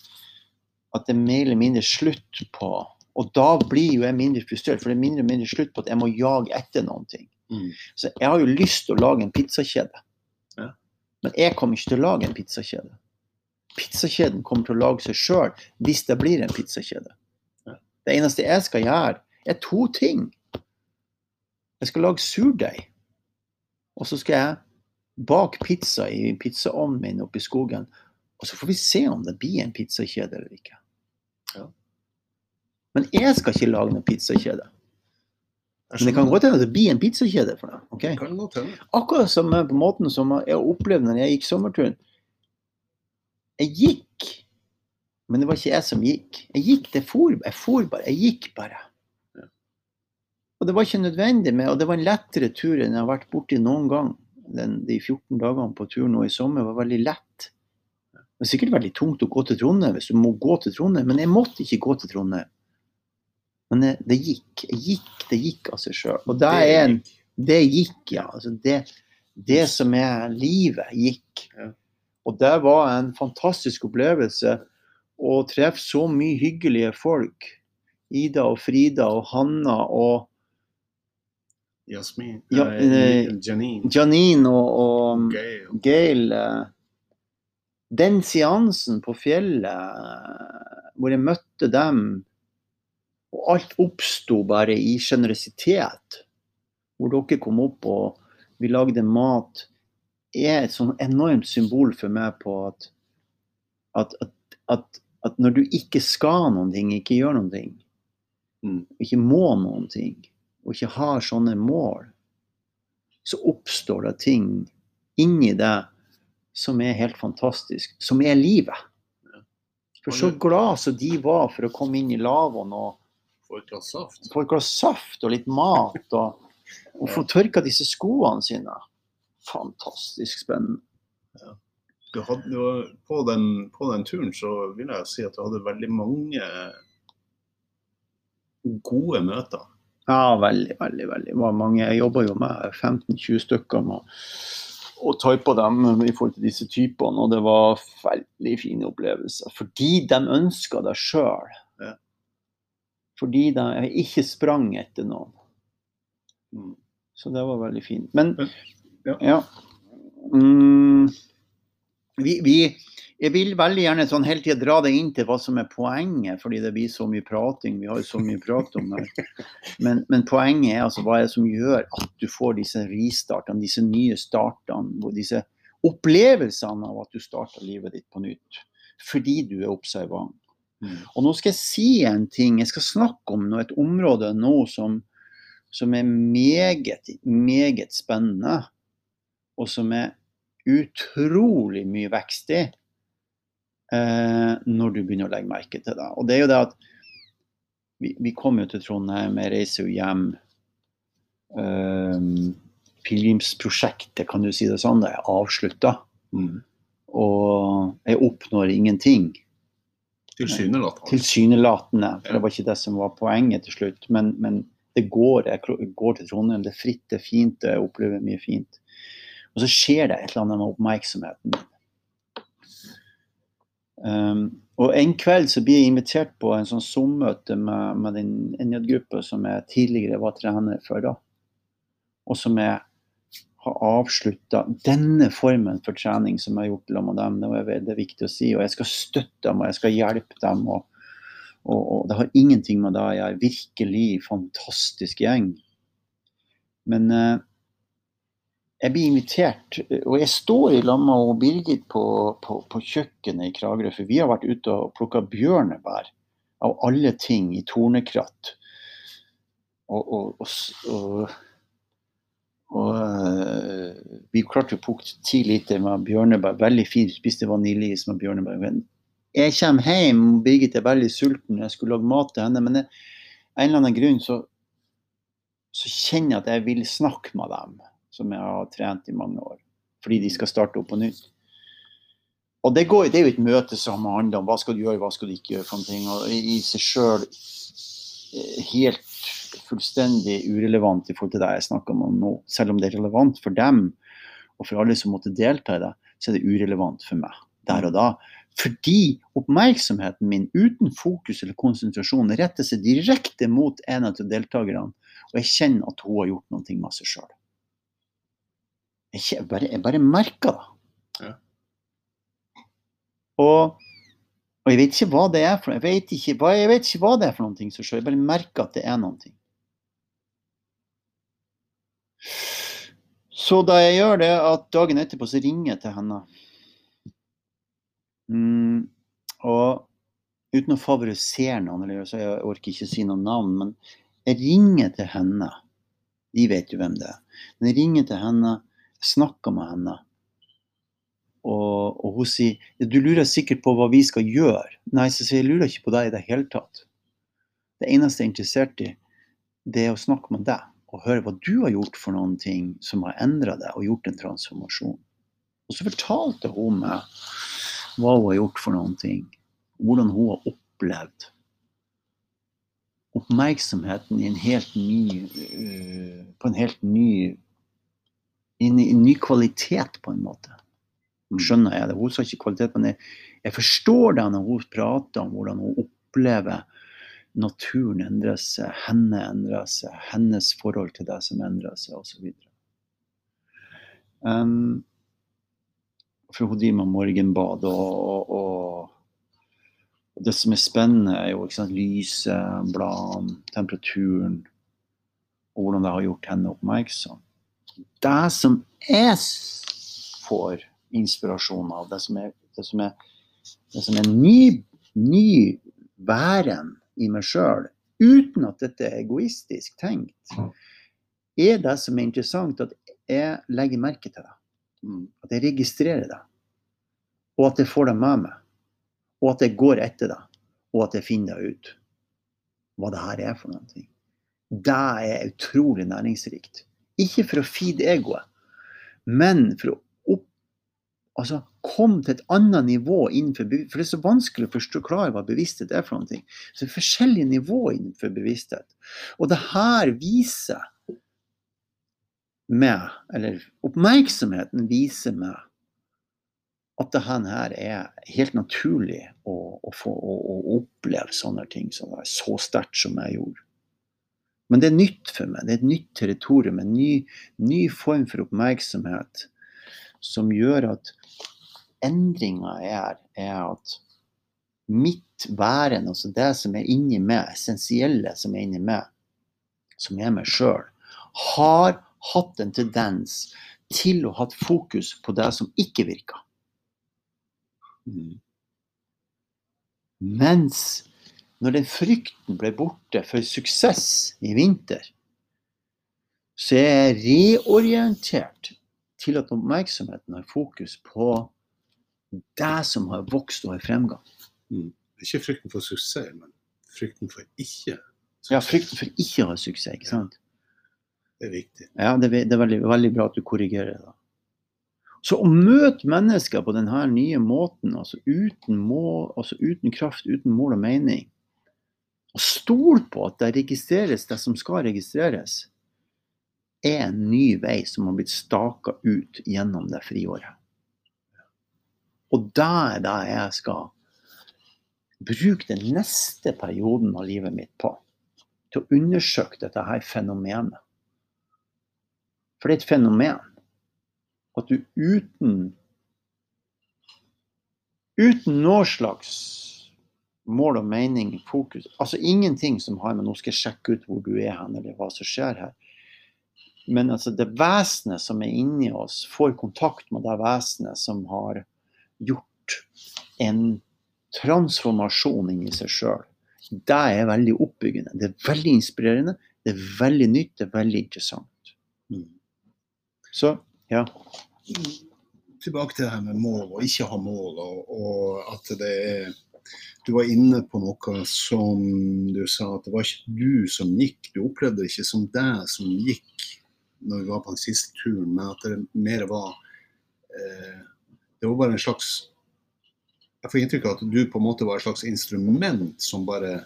at det er mer eller mindre slutt på Og da blir jo jeg mindre frustrert, for det er mindre og mindre slutt på at jeg må jage etter noen ting. Mm. Så jeg har jo lyst til å lage en pizzakjede. Ja. Men jeg kommer ikke til å lage en pizzakjede. Pizzakjeden kommer til å lage seg sjøl hvis det blir en pizzakjede. Det eneste jeg skal gjøre, er to ting. Jeg skal lage surdeig. Og så skal jeg bake pizza i pizzaovnen min oppe i skogen. Og så får vi se om det blir en pizzakjede eller ikke. Ja. Men jeg skal ikke lage noen pizzakjede. Men det kan godt hende det blir en pizzakjede for deg. Okay? Akkurat som på måten som jeg opplevde når jeg gikk sommerturen. Jeg gikk men det var ikke jeg som gikk. Jeg gikk, det for, jeg for bare. Jeg gikk bare. Og det var ikke nødvendig med, og det var en lettere tur enn jeg har vært borti noen gang. Den, de 14 dagene på tur nå i sommer var veldig lett. Det var sikkert veldig tungt å gå til Trondheim hvis du må gå til Trondheim, men jeg måtte ikke gå til Trondheim. Men det, det gikk. Jeg gikk, det gikk av seg sjøl. Og det, er en, det gikk, ja. Altså det, det som er livet, gikk. Og det var en fantastisk opplevelse og treffe så mye hyggelige folk. Ida og Frida og Hanna og Jasmin. Ja, eh, Janine. Janine og, og Gail. Gail. Den seansen på fjellet hvor jeg møtte dem, og alt oppsto bare i sjenerøsitet, hvor dere kom opp og vi lagde mat, er et sånn enormt symbol for meg på at, at, at, at, at når du ikke skal noen ting, ikke gjør noen ting, Mm. ikke må noen ting, og ikke har sånne mål, så oppstår det ting inni deg som er helt fantastisk, som er livet. For så glad som de var for å komme inn i lavvoen og Få et glass saft. få et glass saft og litt mat, og, og få tørka disse skoene sine. Fantastisk spennende. Du hadde, jo på, den, på den turen så vil jeg si at du hadde veldig mange gode møter. Ja, veldig, veldig. veldig. Det var mange. Jeg jobba jo med 15-20 stykker med og typa dem i forhold til disse typene, og det var veldig fine opplevelser. Fordi de ønska det sjøl. Ja. Fordi de ikke sprang etter noen. Mm. Så det var veldig fint. Men Ja. ja. Mm, vi, vi, jeg vil veldig gjerne sånn hele tida dra det inn til hva som er poenget, fordi det blir så mye prating. Vi har jo så mye prat om det. Men, men poenget er altså hva er det som gjør at du får disse ristartene, disse nye startene, disse opplevelsene av at du starter livet ditt på nytt. Fordi du er observant. Mm. Og nå skal jeg si en ting. Jeg skal snakke om noe, et område nå som, som er meget, meget spennende. Og som er utrolig mye vekst i eh, når du begynner å legge merke til det. Og det er jo det at vi, vi kommer jo til Trondheim, jeg reiser jo hjem. Eh, Pilegrimsprosjektet, kan du si det sånn, det er avslutta. Mm. Og jeg oppnår ingenting. Tilsynelatende. Tilsynelatende. For det var ikke det som var poenget til slutt. Men, men det går. Jeg går til Trondheim, det er fritt, det er fint, jeg opplever mye fint. Og så skjer det et eller annet med oppmerksomheten. Um, og en kveld så blir jeg invitert på en sånn Zoom-møte med, med den NJ-gruppa som jeg tidligere var trener for, da. Og som jeg har avslutta denne formen for trening som jeg har gjort sammen med dem. Det er veldig viktig å si. Og jeg skal støtte dem, og jeg skal hjelpe dem. Og, og, og det har ingenting med det å gjøre. Virkelig fantastisk gjeng. Men eh, jeg blir invitert, og jeg står i lag med Birgit på, på, på kjøkkenet i Kragerø, for vi har vært ute og plukka bjørnebær av alle ting i tornekratt. Og, og, og, og, eh, vi klarte å plukke ti liter med bjørnebær. Veldig fint. Spiste vaniljeis med bjørnebær. Jeg kommer hjem, Birgit er veldig sulten, jeg skulle lage mat til henne. Men av en eller annen grunn så, så kjenner jeg at jeg vil snakke med dem, som jeg har trent i mange år. Fordi de skal starte opp på nytt. Og det, går, det er jo et møte som handler om hva skal du gjøre, hva skal du ikke gjøre. for noe, Og i seg sjøl helt fullstendig urelevant i forhold til det jeg snakker om nå. Selv om det er relevant for dem og for alle som måtte delta i det, så er det urelevant for meg der og da. Fordi oppmerksomheten min uten fokus eller konsentrasjon retter seg direkte mot en av deltakerne, og jeg kjenner at hun har gjort noe med seg sjøl. Jeg, bare, jeg bare merker det. Ja. Og, og jeg vet ikke hva det er for noe. Jeg vet ikke hva, jeg vet ikke hva det er for noe som skjer. Jeg bare merker at det er noe. Så da jeg gjør det, at dagen etterpå så ringer jeg til henne. Mm, og uten å favorisere noen, eller, så jeg orker ikke si noen navn, men jeg ringer til henne. De vet jo hvem det er. Men jeg ringer til henne, snakker med henne. Og, og hun sier du lurer sikkert på hva vi skal gjøre. Nei, så sier jeg lurer ikke på deg i det hele tatt. Det eneste jeg er interessert i, det er å snakke med deg og høre hva du har gjort for noen ting som har endra deg og gjort en transformasjon. Og så fortalte hun meg hva hun har gjort for noen ting. Hvordan hun har opplevd oppmerksomheten en ny øh, På en helt ny en, i en ny kvalitet, på en måte. Skjønner jeg det? Hun sa ikke kvalitet, men jeg, jeg forstår det når hun prater om hvordan hun opplever naturen endrer seg, henne endrer seg, hennes forhold til det som endrer seg, osv. Um, For hun driver med morgenbad, og, og, og det som er spennende, er jo ikke sant, lyset, bladene, temperaturen, og hvordan det har gjort henne oppmerksom. Det som jeg får inspirasjon av, det som er, det som er, det som er ny, ny væren i meg sjøl, uten at dette er egoistisk tenkt, er det som er interessant, at jeg legger merke til det. Mm. At jeg registrerer det. Og at jeg får det med meg. Og at jeg går etter det. Og at jeg finner det ut. Hva det her er for noe. Det er utrolig næringsrikt. Ikke for å feede egoet, men for å opp, altså, komme til et annet nivå innenfor bevissthet. For det er så vanskelig å forstå klare hva bevissthet er for noe. Så det er forskjellige nivåer innenfor bevissthet. Og det her viser meg, eller oppmerksomheten viser meg, at det her er helt naturlig å, å, få, å, å oppleve sånne ting som er så sterkt som jeg gjorde. Men det er nytt for meg. Det er et nytt territorium, en ny, ny form for oppmerksomhet som gjør at endringa er, er at mitt væren, altså det som er inni meg, essensielle som er inni meg, som er meg sjøl, har hatt en tendens til å ha fokus på det som ikke virker. Mm. Mens når den frykten ble borte for suksess i vinter, så er jeg reorientert til at oppmerksomheten har fokus på det som har vokst og har fremgang. Ikke frykten for suksess, men frykten for ikke suksess. Ja, frykten for ikke å ha suksess, ikke sant? Det er viktig. Ja, det, er- det er veldig, veldig bra at du korrigerer det. Så å møte mennesker på denne nye måten, altså uten, mål, altså uten kraft, uten mål og mening, og stol på at det registreres det som skal registreres, er en ny vei som har blitt staka ut gjennom det friåret. Og det er det jeg skal bruke den neste perioden av livet mitt på. Til å undersøke dette her fenomenet. For det er et fenomen at du uten Uten noe slags mål og mening, fokus Altså ingenting som har med Nå skal jeg sjekke ut hvor du er hen, eller hva som skjer her. Men altså det vesenet som er inni oss, får kontakt med det vesenet som har gjort en transformasjon inni seg sjøl. Det er veldig oppbyggende. Det er veldig inspirerende. Det er veldig nytt. Det er veldig interessant. Mm. Så ja. Tilbake til det her med mål og ikke ha mål, og, og at det er Du var inne på noe som du sa at det var ikke du som gikk. Du opplevde det ikke som deg som gikk når vi var på den siste turen, men at det mer var eh, Det var bare en slags Jeg får inntrykk av at du på en måte var et slags instrument som bare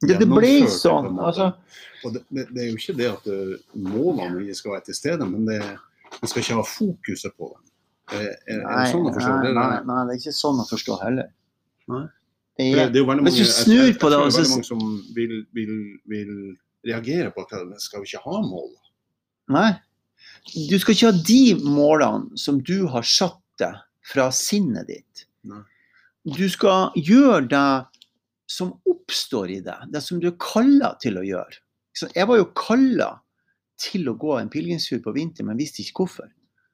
Det, det ble sånn. Altså, Og det, det, det er jo ikke det at eh, målene skal være til stede, men det, man skal ikke ha fokuset på dem. Er, er, er det sånn å forstå? nei, nei, nei, det er ikke sånn å forstå heller. Nei. Det det, er, er jo veldig Hvis mange, du snur på det, jeg tror og veldig mange som vil, vil, vil reagere på at vi skal vi ikke ha mål. nei. Du skal ikke ha de målene som du har satt deg fra sinnet ditt. Nei. Du skal gjøre det som oppstår i deg, det som du er kalla til å gjøre. Jeg var jo kalla til å gå en pilegrimstur på vinteren, men visste ikke hvorfor.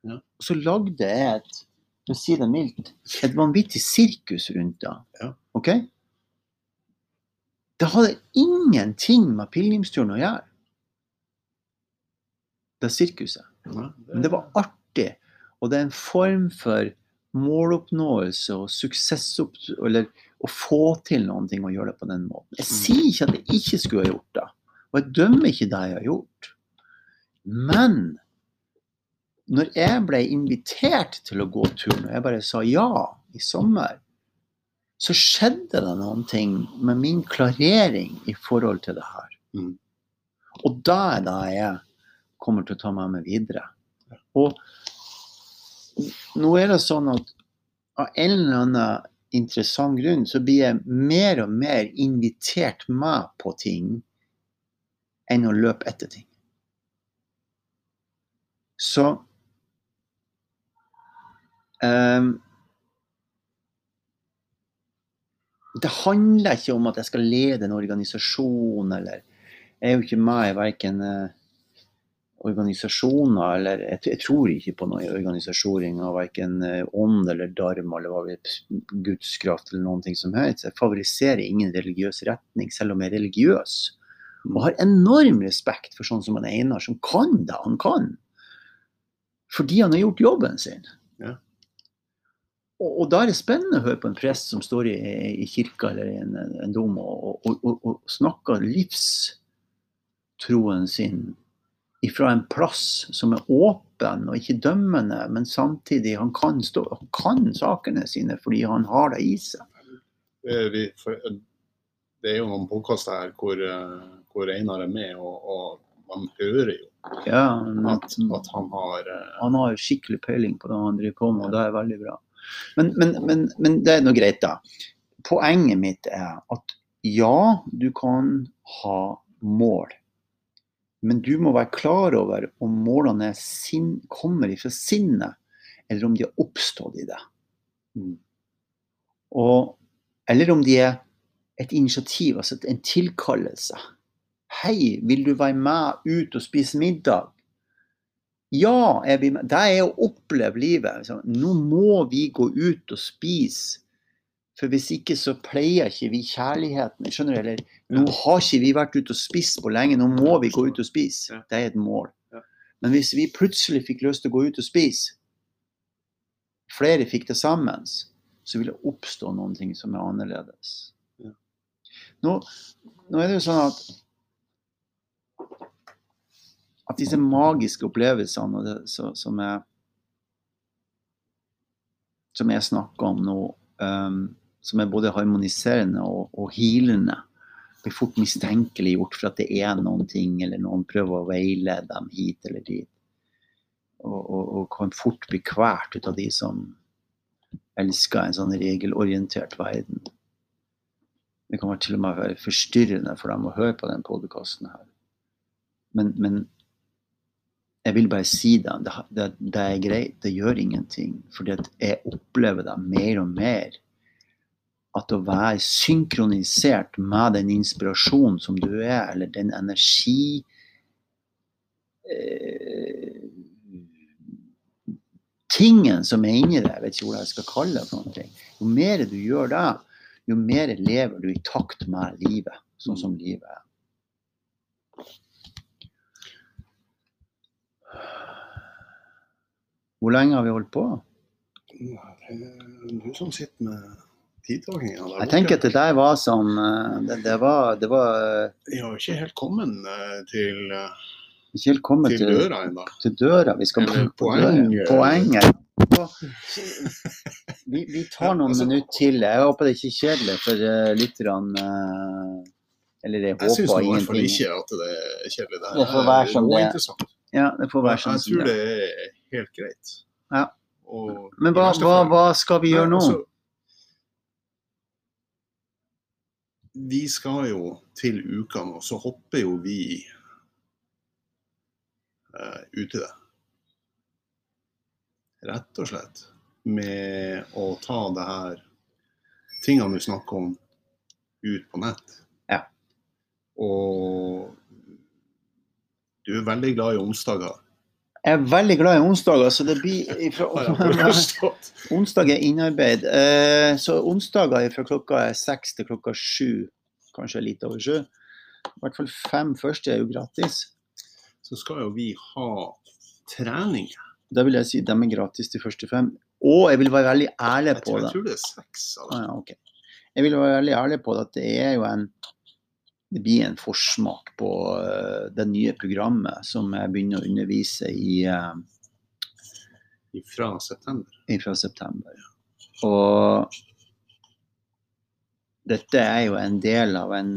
Ja. Og så lagde jeg et for å si det mildt, et vanvittig sirkus rundt det. Ja. Ok? Det hadde ingenting med pilegrimsturen å gjøre. Det sirkuset. Ja, Men det var artig. Og det er en form for måloppnåelse og suksessopp... Eller å få til noen ting og gjøre det på den måten. Jeg sier ikke at jeg ikke skulle ha gjort det. Og jeg dømmer ikke det jeg har gjort. Men når jeg ble invitert til å gå turen, og jeg bare sa ja i sommer, så skjedde det noen ting med min klarering i forhold til det her. Mm. Og da er det jeg kommer til å ta med meg videre. Og nå er det sånn at av en eller annen interessant grunn så blir jeg mer og mer invitert med på ting enn å løpe etter ting. Så det handler ikke om at jeg skal lede en organisasjon, eller Jeg er jo ikke med i verken eh, organisasjoner eller jeg, jeg, tror ikke på noen organisasjoning av verken eh, ånd eller dharma eller hva vi gudskraft eller noen ting som helst. Jeg favoriserer ingen religiøs retning, selv om jeg er religiøs. Og har enorm respekt for sånn som han Einar, som kan det han kan. Fordi han har gjort jobben sin. Ja. Og, og, da er det spennende å høre på en prest som står i, i kirka eller i en, en dom og, og, og snakker livstroen sin ifra en plass som er åpen og ikke dømmende, men samtidig han kan, stå, han kan sakene sine fordi han har det i seg. Vi, for, det er jo noen påkaster her hvor, hvor, Einar er med, og, man hører jo ja, at, at, han har uh... Han har skikkelig peiling på det han driver på med, og det er veldig bra. Men, men, men, men det er nå greit, da. Poenget mitt er at ja, du kan ha mål men du må være klar over om målene sin, kommer fra sinnet, eller om de har oppstått i det. Mm. Og, eller om de er et initiativ, altså en tilkallelse. Hei, vil du være med ut og spise middag? Ja, jeg blir med. Det er å oppleve livet. Nå må vi gå ut og spise. For hvis ikke så pleier ikke vi kjærligheten. Skjønner du? Eller nå har ikke vi vært ute og spist på lenge, nå må vi gå ut og spise. Det er et mål. Men hvis vi plutselig fikk lyst til å gå ut og spise, flere fikk det sammen, så vil det oppstå noen ting som er annerledes. Nå, nå er det jo sånn at at disse magiske opplevelsene det, så, som, jeg, som jeg snakker om nå, um, som er både harmoniserende og, og healende, blir fort mistenkeliggjort for at det er noen ting, eller noen prøver å veilede dem hit eller dit. Og, og, og kan fort bli kvært ut av de som elsker en sånn regelorientert verden. Det kan til og med være forstyrrende for dem å høre på den podkasten. Men, men, jeg vil bare si det. Det, det. det, er greit. Det gjør ingenting. For jeg opplever det mer og mer at å være synkronisert med den inspirasjonen som du er, eller den energi eh, Tingen som er inni deg, jeg vet ikke hva jeg skal kalle det. for noe. Jo mer du gjør det, jo mer lever du i takt med livet, sånn som livet er. Hvor lenge har vi holdt på? Det er du som sitter med jeg tenker at det der var som eh, Det, det var, det var Vi har ikke helt kommet eh, til ikke helt kommet til, til døra ennå. Til døra. Vi skal på poenget. poenget. Vi, vi, tar noen altså, minutter til. Jeg håper det er ikke er kjedelig for uh, lytterne. Uh, eller jeg, jeg håper ingenting. Jeg syns i hvert fall ikke at det er kjedelig. Det, det får være som det er. Ja, det får være sånn jeg tror det er helt greit. Ja. Men hva, hva, hva, skal vi gjøre nå? Altså, vi skal jo til uka nå, så hopper jo vi uh, uti det. Rett og slett. Med å ta det her tingene du snakker om, ut på nett. Ja. Og du er veldig glad i onsdager. Jeg er veldig glad i onsdager, så det blir ifra, Onsdag er innarbeid. Eh, så onsdager fra klokka seks til klokka sju, kanskje litt over sju. I hvert fall fem første er jo gratis. Så skal jo vi ha trening. Da vil jeg si de er gratis de første fem. Og jeg vil være veldig ærlig på det. Jeg tror det er seks. Altså. Ah, ja, okay. Jeg vil være veldig ærlig på det at det er jo en det blir en forsmak på uh, det nye programmet som jeg begynner å undervise i uh, Fra september? Fra september. Og dette er jo en del av en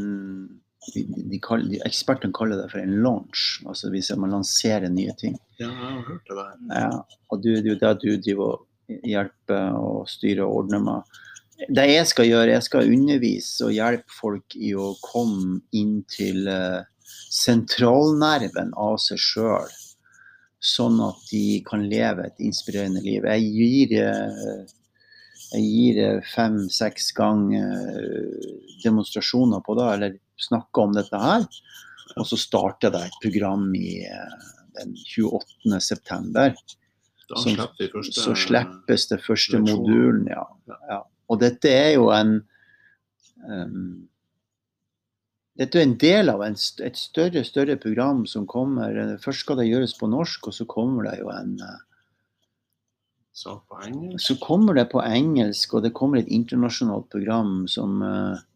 de, de Ekspertene kaller det for en launch, altså hvis man lanserer nye ting. Ja, jeg har hørt det der. Ja, og det er jo det du driver og hjelper og styrer og ordner med det jeg skal gjøre, jeg skal undervise og hjelpe folk i å komme inn til uh, sentralnerven av seg sjøl. sånn at de kan leve et inspirerende liv. Jeg gir, eh, jeg gir eh, fem-seks ganger eh, demonstrasjoner på det, eller snakker om dette her. Og så starter det et program i eh, den 28. september. Da slipper første Så slippes det første modulen, ja. ja. Dette er jo en um, Dette er en del av en, et større større program som kommer. Først skal det gjøres på norsk, og så kommer det jo en eh, engelsk. Så kommer det på engelsk, og det kommer et internasjonalt program som eh,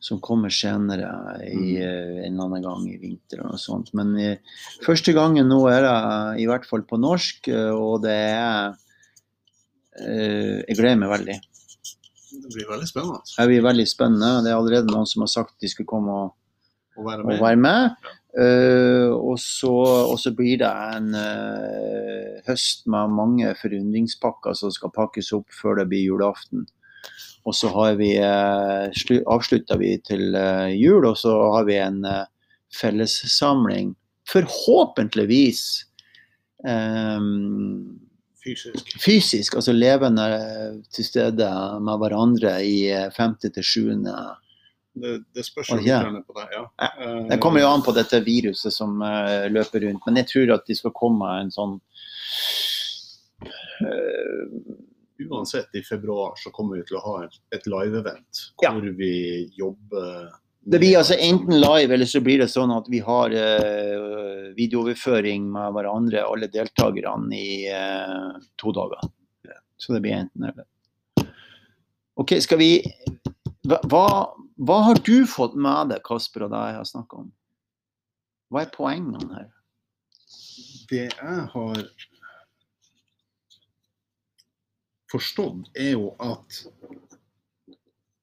som kommer senere i, eh, en eller annen gang i vinter og sånt. Men i, første gangen nå er det i hvert fall på norsk, og det er Jeg gleder meg veldig. Det blir veldig spennende Det blir veldig spennende. Det er allerede noen som har sagt de skulle komme og, og være og med. være med. Eh, og, så, og så blir det en uh, høst med mange forundringspakker som skal pakkes opp før det blir julaften. Og så har vi, eh, avslutter vi til jul, og så har vi en fellessamling. Forhåpentligvis Fysisk. fysisk, altså levende til stede med hverandre i eh, femte til 7. Det, det spørs Å, ja. på det. Ja. Ja, Eh, Det kommer jo an på dette viruset som eh, løper rundt, men jeg tror at de skal komme en sånn eh, Uansett, i februar så kommer vi til å ha et, live-event Ja. hvor vi jobber Det blir altså enten live, eller så blir det sånn at vi har uh, videooverføring med hverandre, alle deltakerne, i uh, to dager. Så det blir enten eller. OK, skal vi hva, hva, har du fått med deg, Kasper, og det jeg har snakka om? Hva er poengene her? Det jeg har forstått, er jo at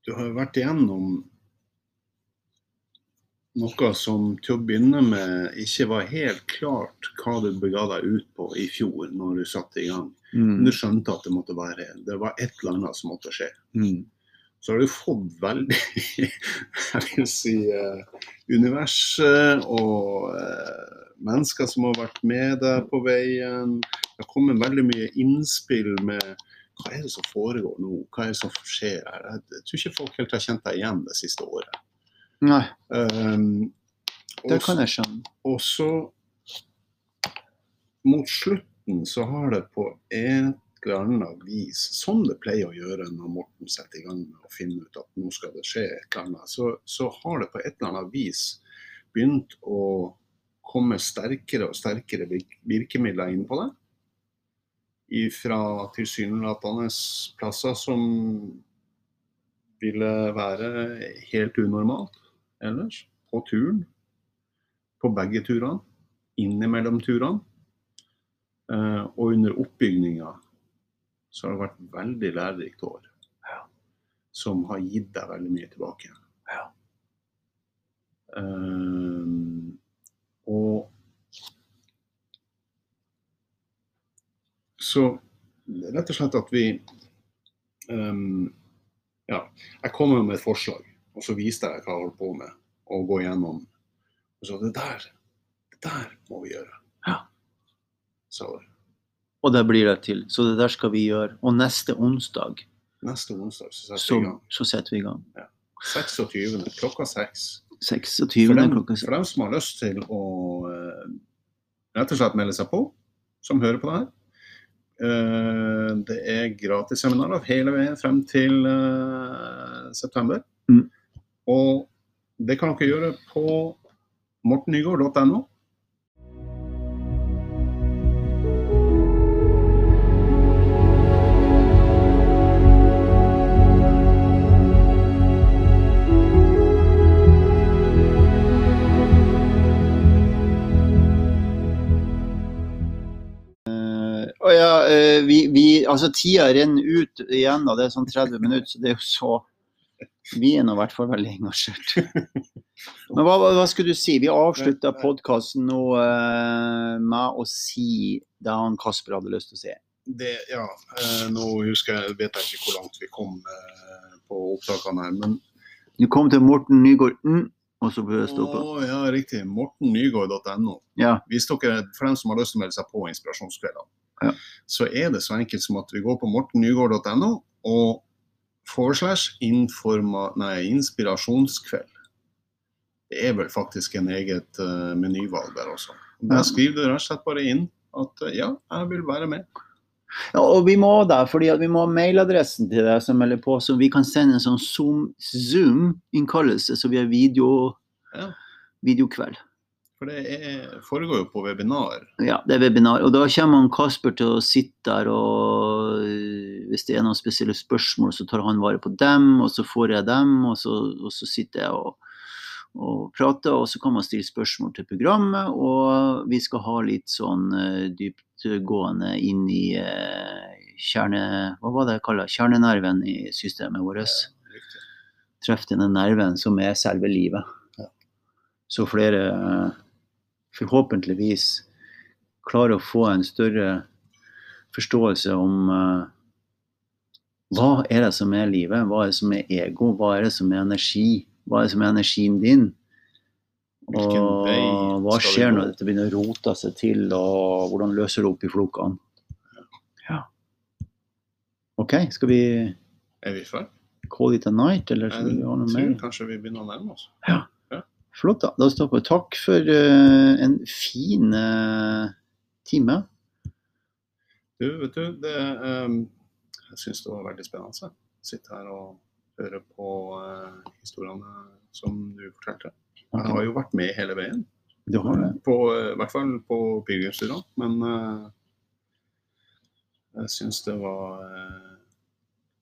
du har vært igjennom noe som til å begynne med ikke var helt klart hva du bega deg ut på i fjor når du satte i gang. Men Mm. du skjønte at det måtte være det var et eller annet som måtte skje. Mm. Så har du fått veldig jeg vil si, eh, universet og eh, mennesker som har vært med deg på veien. Det har kommet veldig mye innspill med hva er det som foregår nå, hva er det som skjer her. Jeg tror ikke folk helt har kjent deg igjen det siste året. Nei, Um, det kan jeg skjønne. og så mot slutten så har det på et eller annet vis, som det pleier å gjøre når Morten setter i gang med å finne ut at nå skal det skje et eller annet, så, så har det på et eller annet vis begynt å komme sterkere og sterkere virkemidler inn på det. Fra tilsynelatende plasser som ville være helt unormalt ellers. På turen. På begge turene. Innimellom turene. Eh, og under oppbygninga så har det vært veldig lærerikt år. Ja. Som har gitt deg veldig mye tilbake. Ja. Eh, og Så rett og slett at vi um, Ja, jeg kommer med et forslag, og så viste jeg hva jeg holdt på med, og gå gjennom. Og så det der, det der må vi gjøre. Ja. Det. Og det blir det til. Så det der skal vi gjøre. Og neste onsdag Neste onsdag så setter så, vi i gang. så setter vi i gang. 26. klokka seks. 26. For dem, klokka for dem som har lyst til å eh, rett og slett melde seg på, som hører på det her. Eh, det er gratisseminarer hele veien frem til eh, september. Mm. Og det kan dere gjøre på mortennygaard.no. Å ja, eh, vi, vi, altså tida renner ut igjen, og Det er sånn 30 minutter, så det er jo så Vi er nå i hvert fall veldig engasjert. Men hva, hva, skulle du si? Vi avslutta podkasten nå uh, med å si det han Kasper hadde lyst til å si. Det, ja, uh, nå husker jeg, vet jeg ikke hvor langt vi kom uh, på opptakene her, men Du kom til Morten Nygaard. Mm, Og så bør jeg stå på. Å, ja, riktig. Mortennygård.no. Ja. Hvis dere, For dem som har lyst til å melde seg på inspirasjonskveldene, Ja. så er det så enkelt som at vi går på mortennygård.no og forward slash informa, nei, inspirasjonskveld. Det er vel faktisk en eget uh, menyvalg der også. Der skriver du rett og slett bare inn at uh, ja, jeg vil være med. Ja, og vi må da, fordi vi må ha mailadressen til deg som melder på, så vi kan sende en sånn Zoom- Zoom-innkallelse, så vi har video, Ja. videokveld. For det er, foregår jo på webinar. Ja, det er webinar. Og da kommer han Kasper til å sitte der, og hvis det er noen spesielle spørsmål, så tar han vare på dem, og så får jeg dem, og så, og så sitter jeg og, og prater, og så kan man stille spørsmål til programmet, og vi skal ha litt sånn øh, dyptgående inn i øh, kjerne... Hva var det jeg kalte Kjernenerven i systemet vårt. Treffe denne nerven som er selve livet. Så flere eh, forhåpentligvis klarer å få en større forståelse om eh, hva er det som er livet, hva er det som er ego, hva er det som er energi, hva er det som er energien din? Og hva skjer når dette begynner å rote seg til, og hvordan løser det opp i flokene? Ja. OK, skal vi Er vi ferdige? call it a night, eller skal vi ha noe mer? kanskje vi begynner å nærme oss. Flott, da. Da stopper vi. Takk for uh, en fin uh, time. Du, vet du, det, ehm, jeg syns det var veldig spennende. å Sitte her og høre på eh, historiene som du fortalte. Jeg har jo vært med hele veien, Du har det. på, eh, i hvert fall på pilegrimsturene. Men eh, jeg syns det var eh,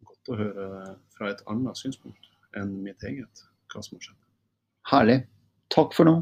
godt å høre fra et annet synspunkt enn mitt eget hva som har skjedd. Herlig. Takk for nå.